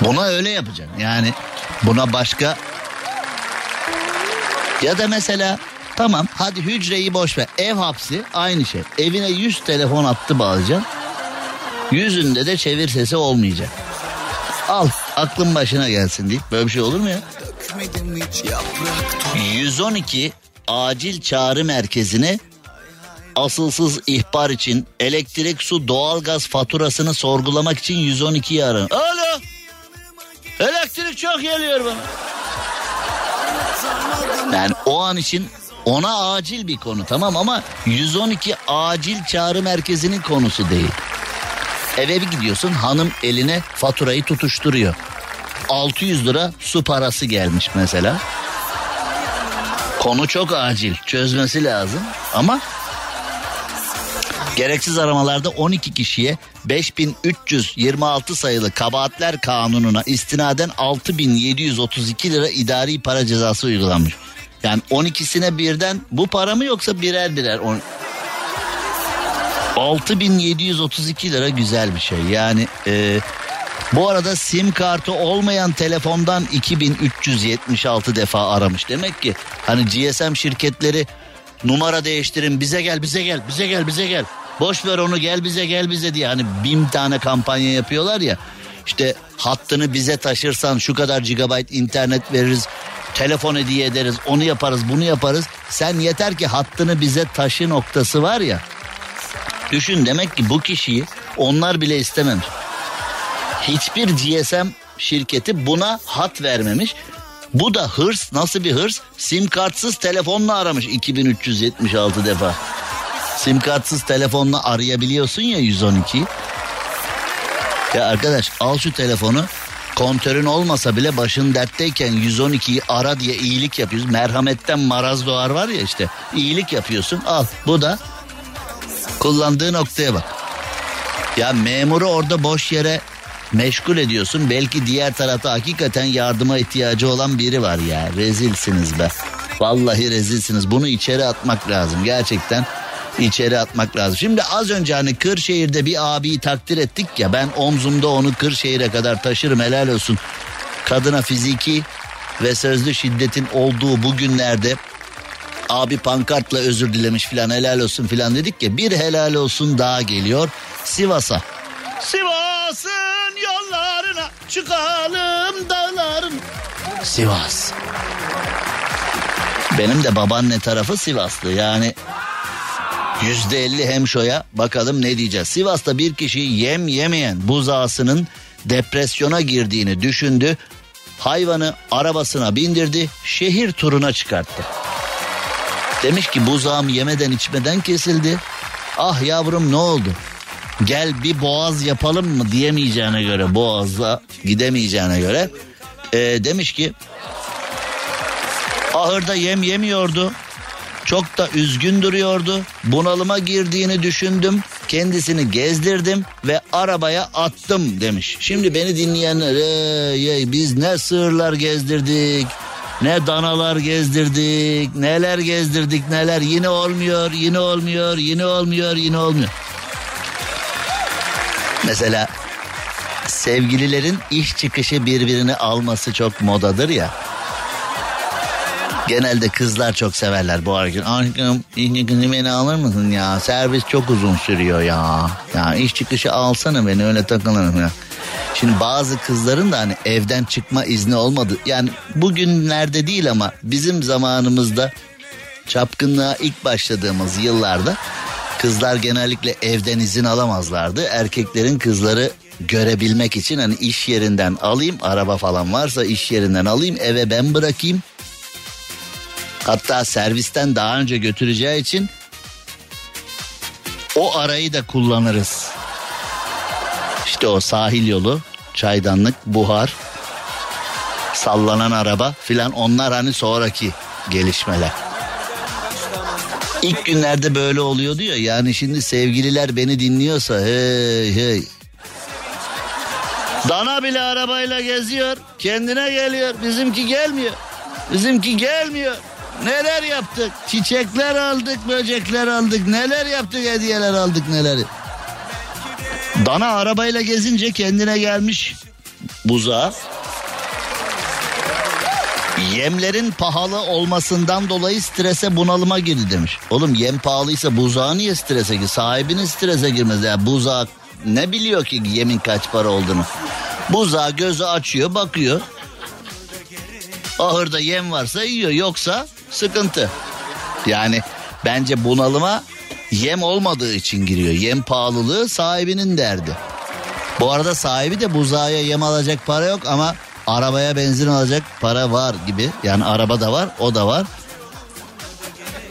Buna öyle yapacaksın. Yani buna başka Ya da mesela tamam hadi hücreyi boş ver. Ev hapsi aynı şey. Evine 100 telefon attı bağlayacaksın. Yüzünde de çevir sesi olmayacak. Al aklın başına gelsin deyip böyle bir şey olur mu ya? 112 acil çağrı merkezine asılsız ihbar için elektrik, su, doğalgaz faturasını sorgulamak için 112'yi arın. Alo. Elektrik çok geliyor bana. Yani o an için ona acil bir konu tamam ama 112 acil çağrı merkezinin konusu değil. Eve bir gidiyorsun hanım eline faturayı tutuşturuyor. 600 lira su parası gelmiş mesela. Konu çok acil çözmesi lazım ama gereksiz aramalarda 12 kişiye 5326 sayılı kabahatler kanununa istinaden 6732 lira idari para cezası uygulanmış. Yani 12'sine birden bu para mı yoksa birer birer? On... 6732 lira güzel bir şey. Yani e, bu arada sim kartı olmayan telefondan 2376 defa aramış. Demek ki hani GSM şirketleri numara değiştirin bize gel bize gel bize gel bize gel. Boş ver onu gel bize gel bize diye hani bin tane kampanya yapıyorlar ya. İşte hattını bize taşırsan şu kadar gigabayt internet veririz. Telefon hediye ederiz onu yaparız bunu yaparız. Sen yeter ki hattını bize taşı noktası var ya. Düşün demek ki bu kişiyi onlar bile istememiş. Hiçbir GSM şirketi buna hat vermemiş. Bu da hırs nasıl bir hırs? Sim kartsız telefonla aramış 2376 defa. Sim kartsız telefonla arayabiliyorsun ya 112'yi. Ya arkadaş al şu telefonu kontörün olmasa bile başın dertteyken 112'yi ara diye iyilik yapıyoruz. Merhametten maraz doğar var ya işte iyilik yapıyorsun al bu da kullandığı noktaya bak. Ya memuru orada boş yere meşgul ediyorsun. Belki diğer tarafta hakikaten yardıma ihtiyacı olan biri var ya. Rezilsiniz be. Vallahi rezilsiniz. Bunu içeri atmak lazım. Gerçekten içeri atmak lazım. Şimdi az önce hani Kırşehir'de bir abiyi takdir ettik ya. Ben omzumda onu Kırşehir'e kadar taşırım helal olsun. Kadına fiziki ve sözlü şiddetin olduğu bu günlerde abi pankartla özür dilemiş filan helal olsun filan dedik ya. Bir helal olsun daha geliyor Sivas'a. Sivas'ın yollarına çıkalım dağların. Sivas. Benim de babaanne tarafı Sivaslı yani yüzde elli hemşoya bakalım ne diyeceğiz. Sivas'ta bir kişi yem yemeyen buzağısının depresyona girdiğini düşündü. Hayvanı arabasına bindirdi şehir turuna çıkarttı. Demiş ki buzağım yemeden içmeden kesildi. Ah yavrum ne oldu? Gel bir boğaz yapalım mı diyemeyeceğine göre boğazla gidemeyeceğine göre e, demiş ki ahırda yem yemiyordu. Çok da üzgün duruyordu. Bunalıma girdiğini düşündüm. Kendisini gezdirdim ve arabaya attım demiş. Şimdi beni dinleyenler ey, biz ne sığırlar gezdirdik. Ne danalar gezdirdik, neler gezdirdik neler yine olmuyor, yine olmuyor, yine olmuyor, yine olmuyor. Mesela sevgililerin iş çıkışı birbirini alması çok modadır ya. Genelde kızlar çok severler bu hareketi. Aşkım iş çıkışı beni alır mısın ya? Servis çok uzun sürüyor ya. Ya iş çıkışı alsana beni öyle takılırım ya. Şimdi bazı kızların da hani evden çıkma izni olmadı. Yani bugünlerde değil ama bizim zamanımızda çapkınlığa ilk başladığımız yıllarda kızlar genellikle evden izin alamazlardı. Erkeklerin kızları görebilmek için hani iş yerinden alayım araba falan varsa iş yerinden alayım eve ben bırakayım. Hatta servisten daha önce götüreceği için o arayı da kullanırız. İşte o sahil yolu, çaydanlık, buhar, sallanan araba filan onlar hani sonraki gelişmeler. İlk günlerde böyle oluyordu ya yani şimdi sevgililer beni dinliyorsa hey hey. Dana bile arabayla geziyor kendine geliyor bizimki gelmiyor. Bizimki gelmiyor. Neler yaptık? Çiçekler aldık, böcekler aldık. Neler yaptık, hediyeler aldık, neler. Dana arabayla gezince kendine gelmiş buzağa. Yemlerin pahalı olmasından dolayı strese bunalıma girdi demiş. Oğlum yem pahalıysa buzağı niye strese gir? Sahibinin strese girmez. Ya buzağı ne biliyor ki yemin kaç para olduğunu? Buzağı gözü açıyor bakıyor. Ahırda yem varsa yiyor yoksa sıkıntı. Yani bence bunalıma yem olmadığı için giriyor. Yem pahalılığı sahibinin derdi. Bu arada sahibi de buzağa yem alacak para yok ama arabaya benzin alacak para var gibi. Yani araba da var o da var.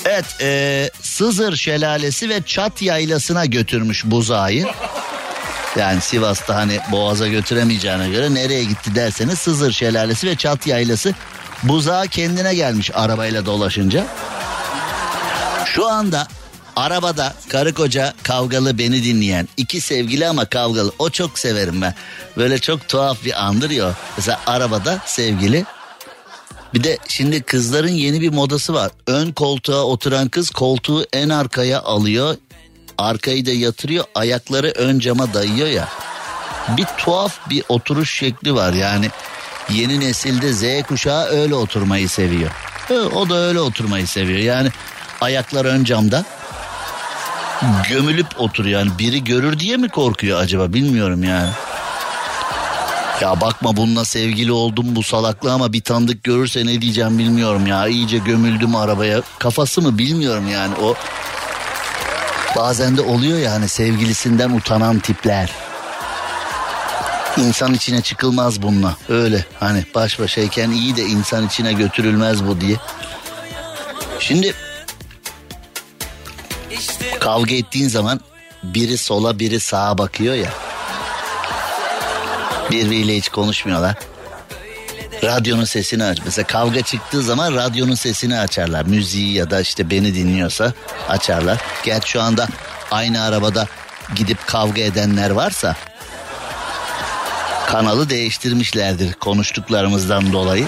Evet e, Sızır Şelalesi ve Çat Yaylası'na götürmüş buzağı. Yani Sivas'ta hani Boğaz'a götüremeyeceğine göre nereye gitti derseniz Sızır Şelalesi ve Çat Yaylası buzağı kendine gelmiş arabayla dolaşınca. Şu anda arabada karı koca kavgalı beni dinleyen iki sevgili ama kavgalı o çok severim ben. Böyle çok tuhaf bir andır ya. Mesela arabada sevgili bir de şimdi kızların yeni bir modası var. Ön koltuğa oturan kız koltuğu en arkaya alıyor. Arkayı da yatırıyor ayakları ön cama dayıyor ya. Bir tuhaf bir oturuş şekli var yani. Yeni nesilde Z kuşağı öyle oturmayı seviyor. O da öyle oturmayı seviyor. Yani ayaklar ön camda gömülüp oturuyor. Yani biri görür diye mi korkuyor acaba bilmiyorum yani. Ya bakma bununla sevgili oldum bu salakla ama bir tanıdık görürse ne diyeceğim bilmiyorum ya. İyice gömüldüm arabaya. Kafası mı bilmiyorum yani o. Bazen de oluyor yani sevgilisinden utanan tipler. İnsan içine çıkılmaz bununla. Öyle hani baş başayken iyi de insan içine götürülmez bu diye. Şimdi kavga ettiğin zaman biri sola biri sağa bakıyor ya. Birbiriyle hiç konuşmuyorlar. Radyonun sesini aç. Mesela kavga çıktığı zaman radyonun sesini açarlar. Müziği ya da işte beni dinliyorsa açarlar. Gerçi şu anda aynı arabada gidip kavga edenler varsa kanalı değiştirmişlerdir konuştuklarımızdan dolayı.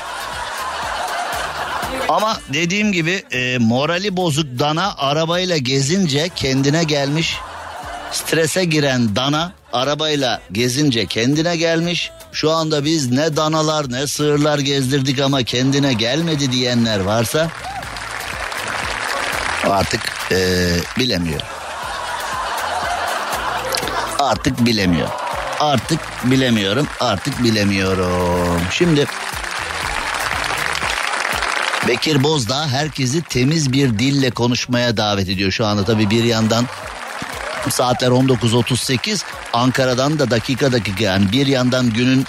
Ama dediğim gibi e, morali bozuk dana arabayla gezince kendine gelmiş. Strese giren dana arabayla gezince kendine gelmiş. Şu anda biz ne danalar ne sığırlar gezdirdik ama kendine gelmedi diyenler varsa artık e, bilemiyor. Artık bilemiyor. Artık bilemiyorum. Artık bilemiyorum. Şimdi Bekir Bozdağ herkesi temiz bir dille konuşmaya davet ediyor şu anda tabii bir yandan saatler 19.38 Ankara'dan da dakika dakika yani bir yandan günün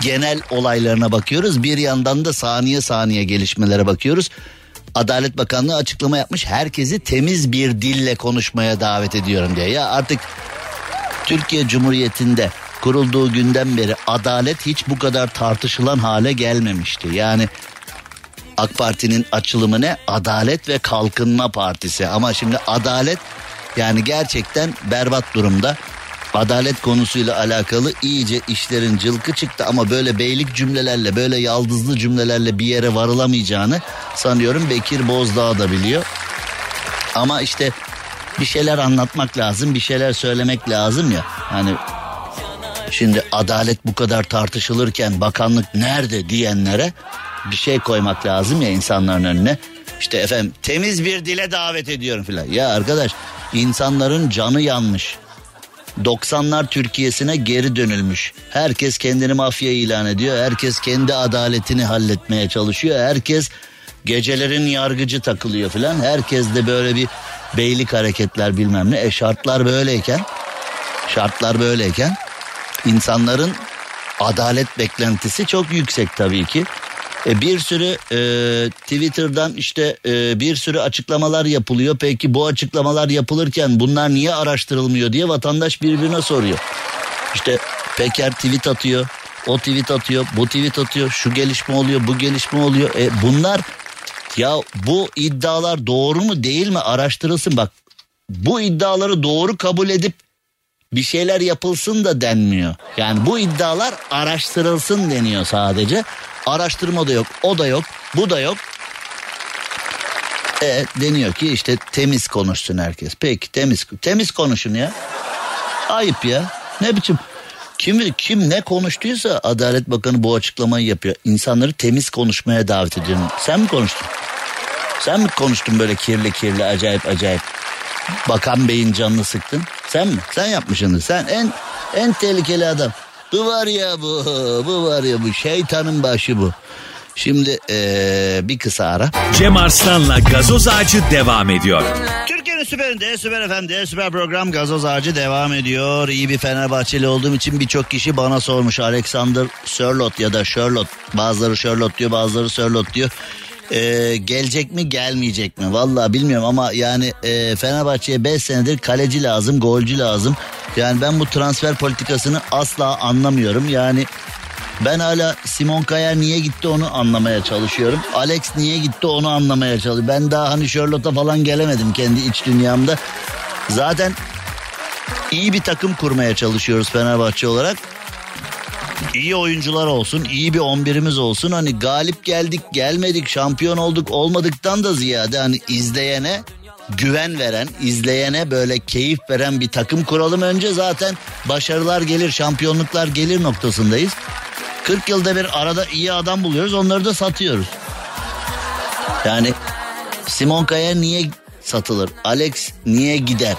genel olaylarına bakıyoruz bir yandan da saniye saniye gelişmelere bakıyoruz. Adalet Bakanlığı açıklama yapmış herkesi temiz bir dille konuşmaya davet ediyorum diye. Ya artık Türkiye Cumhuriyeti'nde kurulduğu günden beri adalet hiç bu kadar tartışılan hale gelmemişti. Yani AK Parti'nin açılımı ne? Adalet ve Kalkınma Partisi. Ama şimdi adalet yani gerçekten berbat durumda. Adalet konusuyla alakalı iyice işlerin cılkı çıktı ama böyle beylik cümlelerle böyle yaldızlı cümlelerle bir yere varılamayacağını sanıyorum Bekir Bozdağ da biliyor. Ama işte bir şeyler anlatmak lazım, bir şeyler söylemek lazım ya. Hani şimdi adalet bu kadar tartışılırken bakanlık nerede diyenlere bir şey koymak lazım ya insanların önüne. İşte efendim temiz bir dile davet ediyorum filan. Ya arkadaş insanların canı yanmış. 90'lar Türkiye'sine geri dönülmüş. Herkes kendini mafya ilan ediyor. Herkes kendi adaletini halletmeye çalışıyor. Herkes gecelerin yargıcı takılıyor filan. Herkes de böyle bir beylik hareketler bilmem ne. E şartlar böyleyken şartlar böyleyken insanların adalet beklentisi çok yüksek tabii ki. E, bir sürü e, Twitter'dan işte e, bir sürü açıklamalar yapılıyor. Peki bu açıklamalar yapılırken bunlar niye araştırılmıyor diye vatandaş birbirine soruyor. İşte Peker tweet atıyor, o tweet atıyor, bu tweet atıyor, şu gelişme oluyor, bu gelişme oluyor. E, bunlar ya bu iddialar doğru mu değil mi araştırılsın bak. Bu iddiaları doğru kabul edip bir şeyler yapılsın da denmiyor. Yani bu iddialar araştırılsın deniyor sadece. Araştırma da yok, o da yok, bu da yok. E deniyor ki işte temiz konuşsun herkes. Peki temiz temiz konuşun ya. Ayıp ya. Ne biçim Kim kim ne konuştuysa Adalet Bakanı bu açıklamayı yapıyor. İnsanları temiz konuşmaya davet ediyorum. Sen mi konuştun? Sen mi konuştun böyle kirli kirli acayip acayip? Bakan Bey'in canını sıktın. Sen mi? Sen yapmışsındır. Sen en en tehlikeli adam. Bu var ya bu. Bu var ya bu. Şeytanın başı bu. Şimdi eee, bir kısa ara. Cem Arslan'la gazoz ağacı devam ediyor. Türkiye'nin süperinde, süper FM'de, süper program gazoz ağacı devam ediyor. İyi bir Fenerbahçeli olduğum için birçok kişi bana sormuş. Alexander Sörlot ya da Sherlock. Bazıları Sherlock diyor, bazıları Sörlot diyor. Ee, gelecek mi gelmeyecek mi? Vallahi bilmiyorum ama yani e, Fenerbahçe'ye 5 senedir kaleci lazım, golcü lazım. Yani ben bu transfer politikasını asla anlamıyorum. Yani ben hala Simon Kayer niye gitti onu anlamaya çalışıyorum. Alex niye gitti onu anlamaya çalışıyorum. Ben daha hani Charlotte'a falan gelemedim kendi iç dünyamda. Zaten iyi bir takım kurmaya çalışıyoruz Fenerbahçe olarak. İyi oyuncular olsun, iyi bir 11'imiz olsun. Hani galip geldik, gelmedik, şampiyon olduk, olmadıktan da ziyade hani izleyene güven veren, izleyene böyle keyif veren bir takım kuralım önce zaten başarılar gelir, şampiyonluklar gelir noktasındayız. 40 yılda bir arada iyi adam buluyoruz, onları da satıyoruz. Yani Simon Kaya niye satılır? Alex niye gider?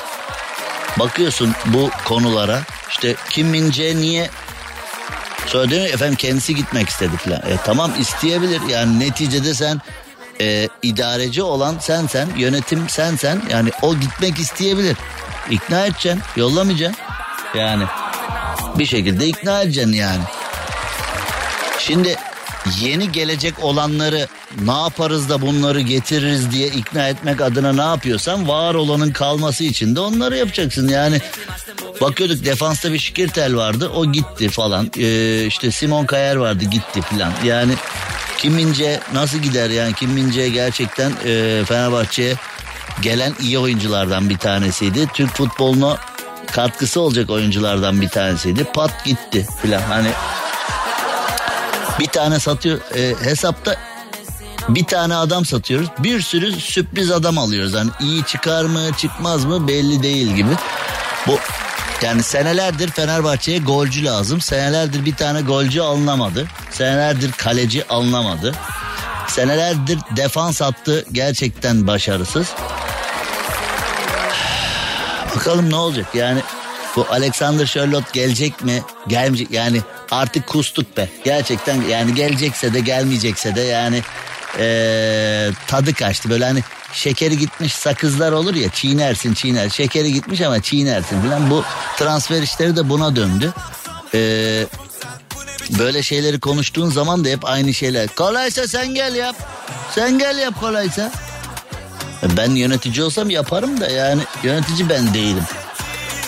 Bakıyorsun bu konulara. İşte Kim Min Jae niye Sonra diyor efendim kendisi gitmek istedi falan. E, tamam isteyebilir yani neticede sen e, idareci olan sen sen yönetim sen sen yani o gitmek isteyebilir. İkna edeceksin yollamayacaksın yani bir şekilde ikna edeceksin yani. Şimdi yeni gelecek olanları ne yaparız da bunları getiririz diye ikna etmek adına ne yapıyorsan var olanın kalması için de onları yapacaksın. Yani bakıyorduk defansta bir Şikirtel vardı o gitti falan. Ee, işte Simon Kayer vardı gitti falan. Yani Kim Mince nasıl gider yani Kim Mince gerçekten e, Fenerbahçe'ye gelen iyi oyunculardan bir tanesiydi. Türk futboluna katkısı olacak oyunculardan bir tanesiydi. Pat gitti falan hani bir tane satıyor e, hesapta bir tane adam satıyoruz. Bir sürü sürpriz adam alıyoruz. Hani iyi çıkar mı çıkmaz mı belli değil gibi. Bu yani senelerdir Fenerbahçe'ye golcü lazım. Senelerdir bir tane golcü alınamadı. Senelerdir kaleci alınamadı. Senelerdir defans attı gerçekten başarısız. Bakalım ne olacak yani bu Alexander Charlotte gelecek mi? Gelmeyecek yani artık kustuk be. Gerçekten yani gelecekse de gelmeyecekse de yani ee, tadı kaçtı. Böyle hani şekeri gitmiş sakızlar olur ya çiğnersin çiğner. Şekeri gitmiş ama çiğnersin falan. Bu transfer işleri de buna döndü. Ee, böyle şeyleri konuştuğun zaman da hep aynı şeyler. Kolaysa sen gel yap. Sen gel yap kolaysa. Ben yönetici olsam yaparım da yani yönetici ben değilim.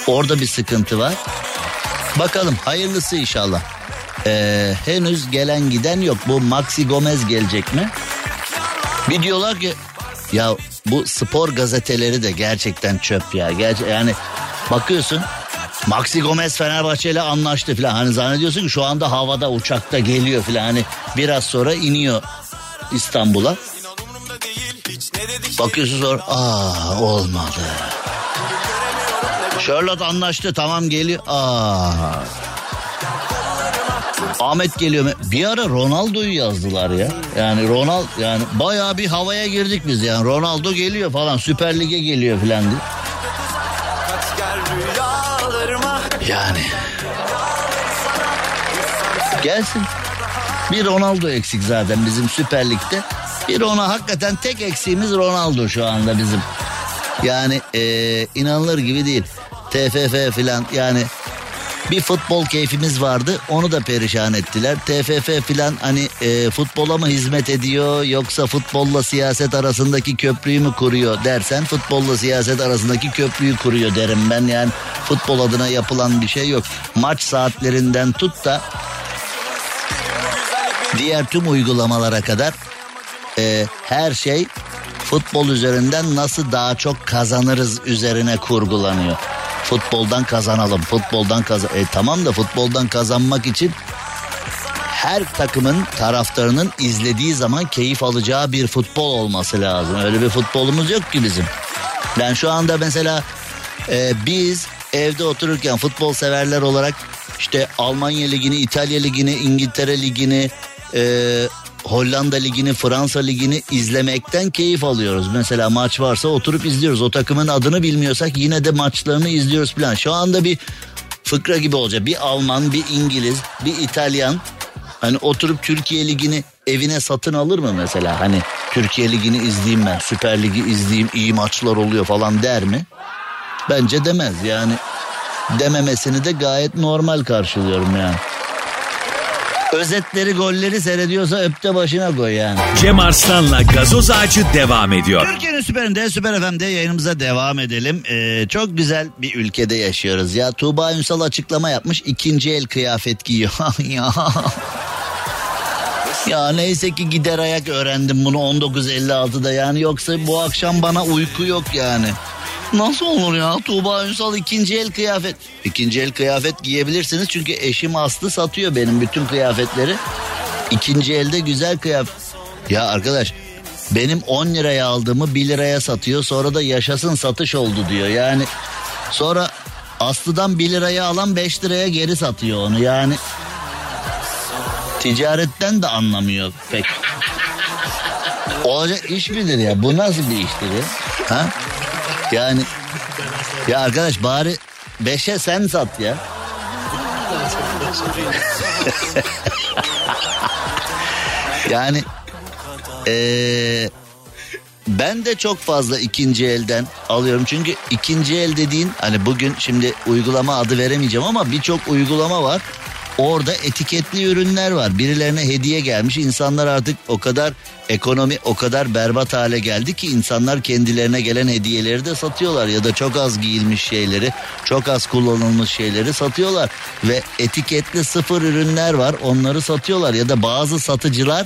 Orada bir sıkıntı var. Bakalım hayırlısı inşallah. Ee, henüz gelen giden yok. Bu Maxi Gomez gelecek mi? Bir diyorlar ki ya bu spor gazeteleri de gerçekten çöp ya. Gerçi yani bakıyorsun Maxi Gomez Fenerbahçe ile anlaştı falan. Hani zannediyorsun ki şu anda havada uçakta geliyor falan. Hani biraz sonra iniyor İstanbul'a. Bakıyorsun sonra aa olmadı. Charlotte anlaştı tamam geliyor. Aa. Ahmet geliyor. Bir ara Ronaldo'yu yazdılar ya. Yani Ronald yani bayağı bir havaya girdik biz yani. Ronaldo geliyor falan Süper Lig'e geliyor falan diye. Yani. Gelsin. Bir Ronaldo eksik zaten bizim Süper Lig'de. Bir ona hakikaten tek eksiğimiz Ronaldo şu anda bizim. Yani eee, inanılır gibi değil. TFF filan yani bir futbol keyfimiz vardı onu da perişan ettiler. TFF filan hani e, futbola mı hizmet ediyor yoksa futbolla siyaset arasındaki köprüyü mü kuruyor dersen futbolla siyaset arasındaki köprüyü kuruyor derim ben. Yani futbol adına yapılan bir şey yok. Maç saatlerinden tut da diğer tüm uygulamalara kadar e, her şey futbol üzerinden nasıl daha çok kazanırız üzerine kurgulanıyor. Futboldan kazanalım, futboldan kazan. E, tamam da futboldan kazanmak için her takımın taraftarının izlediği zaman keyif alacağı bir futbol olması lazım. Öyle bir futbolumuz yok ki bizim. Ben şu anda mesela e, biz evde otururken futbol severler olarak işte Almanya ligini, İtalya ligini, İngiltere ligini, e, Hollanda ligini, Fransa ligini izlemekten keyif alıyoruz. Mesela maç varsa oturup izliyoruz. O takımın adını bilmiyorsak yine de maçlarını izliyoruz falan. Şu anda bir fıkra gibi olacak. Bir Alman, bir İngiliz, bir İtalyan hani oturup Türkiye ligini evine satın alır mı mesela? Hani Türkiye ligini izleyeyim ben, Süper Ligi izleyeyim, iyi maçlar oluyor falan der mi? Bence demez yani. Dememesini de gayet normal karşılıyorum yani. Özetleri golleri seyrediyorsa öpte başına koy yani. Cem Arslan'la gazoz ağacı devam ediyor. Türkiye'nin süperinde Süper FM'de yayınımıza devam edelim. Ee, çok güzel bir ülkede yaşıyoruz ya. Tuğba Ünsal açıklama yapmış ikinci el kıyafet giyiyor. ya. Ya neyse ki gider ayak öğrendim bunu 1956'da yani yoksa bu akşam bana uyku yok yani. Nasıl olur ya Tuğba Ünsal ikinci el kıyafet. İkinci el kıyafet giyebilirsiniz çünkü eşim Aslı satıyor benim bütün kıyafetleri. İkinci elde güzel kıyafet. Ya arkadaş benim 10 liraya aldığımı 1 liraya satıyor sonra da yaşasın satış oldu diyor. Yani sonra Aslı'dan 1 liraya alan 5 liraya geri satıyor onu yani. Ticaretten de anlamıyor pek. Olacak iş midir ya? Bu nasıl bir iştir ya? Ha? Yani ya arkadaş bari beşe sen sat ya. yani eee ben de çok fazla ikinci elden alıyorum. Çünkü ikinci el dediğin hani bugün şimdi uygulama adı veremeyeceğim ama birçok uygulama var. Orada etiketli ürünler var. Birilerine hediye gelmiş. İnsanlar artık o kadar ekonomi o kadar berbat hale geldi ki insanlar kendilerine gelen hediyeleri de satıyorlar ya da çok az giyilmiş şeyleri, çok az kullanılmış şeyleri satıyorlar ve etiketli sıfır ürünler var. Onları satıyorlar ya da bazı satıcılar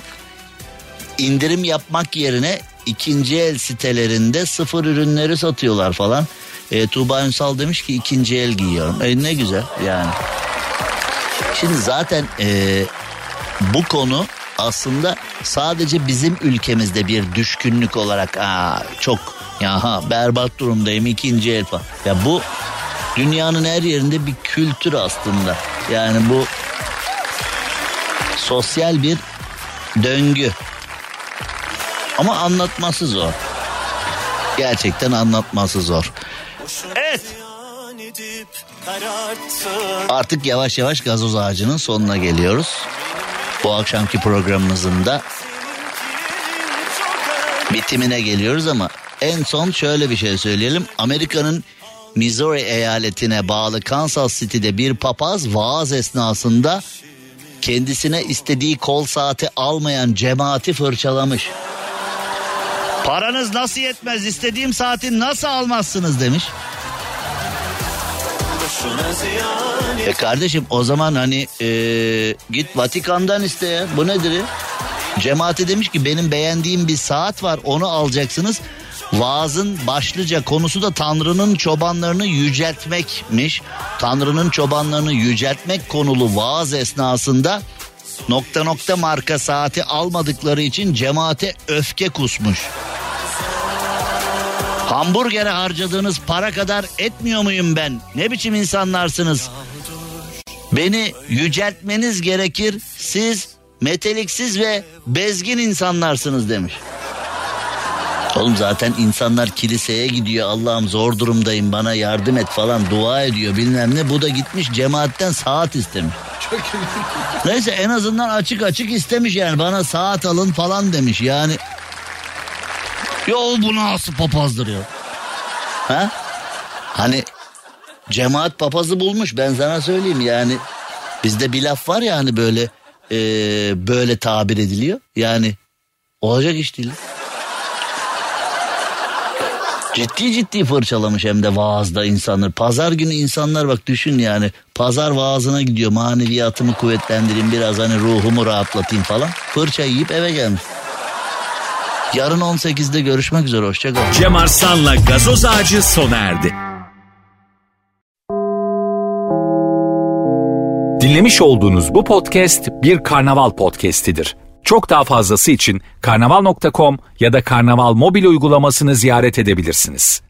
indirim yapmak yerine ikinci el sitelerinde sıfır ürünleri satıyorlar falan. E, Tuğba Ünsal demiş ki ikinci el giyiyorum. E, ne güzel yani. Şimdi zaten e, bu konu aslında sadece bizim ülkemizde bir düşkünlük olarak Aa, çok ya ha, berbat durumdayım ikinci el falan. Ya bu dünyanın her yerinde bir kültür aslında. Yani bu sosyal bir döngü. Ama anlatması zor. Gerçekten anlatması zor. Evet. Artık yavaş yavaş gazoz ağacının sonuna geliyoruz. Bu akşamki programımızın da bitimine geliyoruz ama en son şöyle bir şey söyleyelim. Amerika'nın Missouri eyaletine bağlı Kansas City'de bir papaz vaaz esnasında kendisine istediği kol saati almayan cemaati fırçalamış. Paranız nasıl yetmez istediğim saati nasıl almazsınız demiş. E kardeşim o zaman hani e, git Vatikan'dan iste ya. Bu nedir ya? Demiş ki benim beğendiğim bir saat var onu alacaksınız. Vaazın başlıca konusu da Tanrı'nın çobanlarını yüceltmekmiş. Tanrı'nın çobanlarını yüceltmek konulu vaaz esnasında nokta nokta marka saati almadıkları için cemaate öfke kusmuş. Hamburger'e harcadığınız para kadar etmiyor muyum ben? Ne biçim insanlarsınız? Beni yüceltmeniz gerekir. Siz meteliksiz ve bezgin insanlarsınız demiş. Oğlum zaten insanlar kiliseye gidiyor Allah'ım zor durumdayım bana yardım et falan dua ediyor bilmem ne. Bu da gitmiş cemaatten saat istemiş. Neyse en azından açık açık istemiş yani bana saat alın falan demiş yani. Ya bu nasıl papazdır ya? Ha? Hani cemaat papazı bulmuş ben sana söyleyeyim yani. Bizde bir laf var ya hani böyle e, böyle tabir ediliyor. Yani olacak iş değil. Ciddi ciddi fırçalamış hem de vaazda insanlar. Pazar günü insanlar bak düşün yani. Pazar vaazına gidiyor maneviyatımı kuvvetlendireyim biraz hani ruhumu rahatlatayım falan. Fırça yiyip eve gelmiş. Yarın 18'de görüşmek üzere hoşçakalın. Cem Arslan'la gazoz ağacı sona erdi. Dinlemiş olduğunuz bu podcast bir karnaval podcastidir. Çok daha fazlası için karnaval.com ya da karnaval mobil uygulamasını ziyaret edebilirsiniz.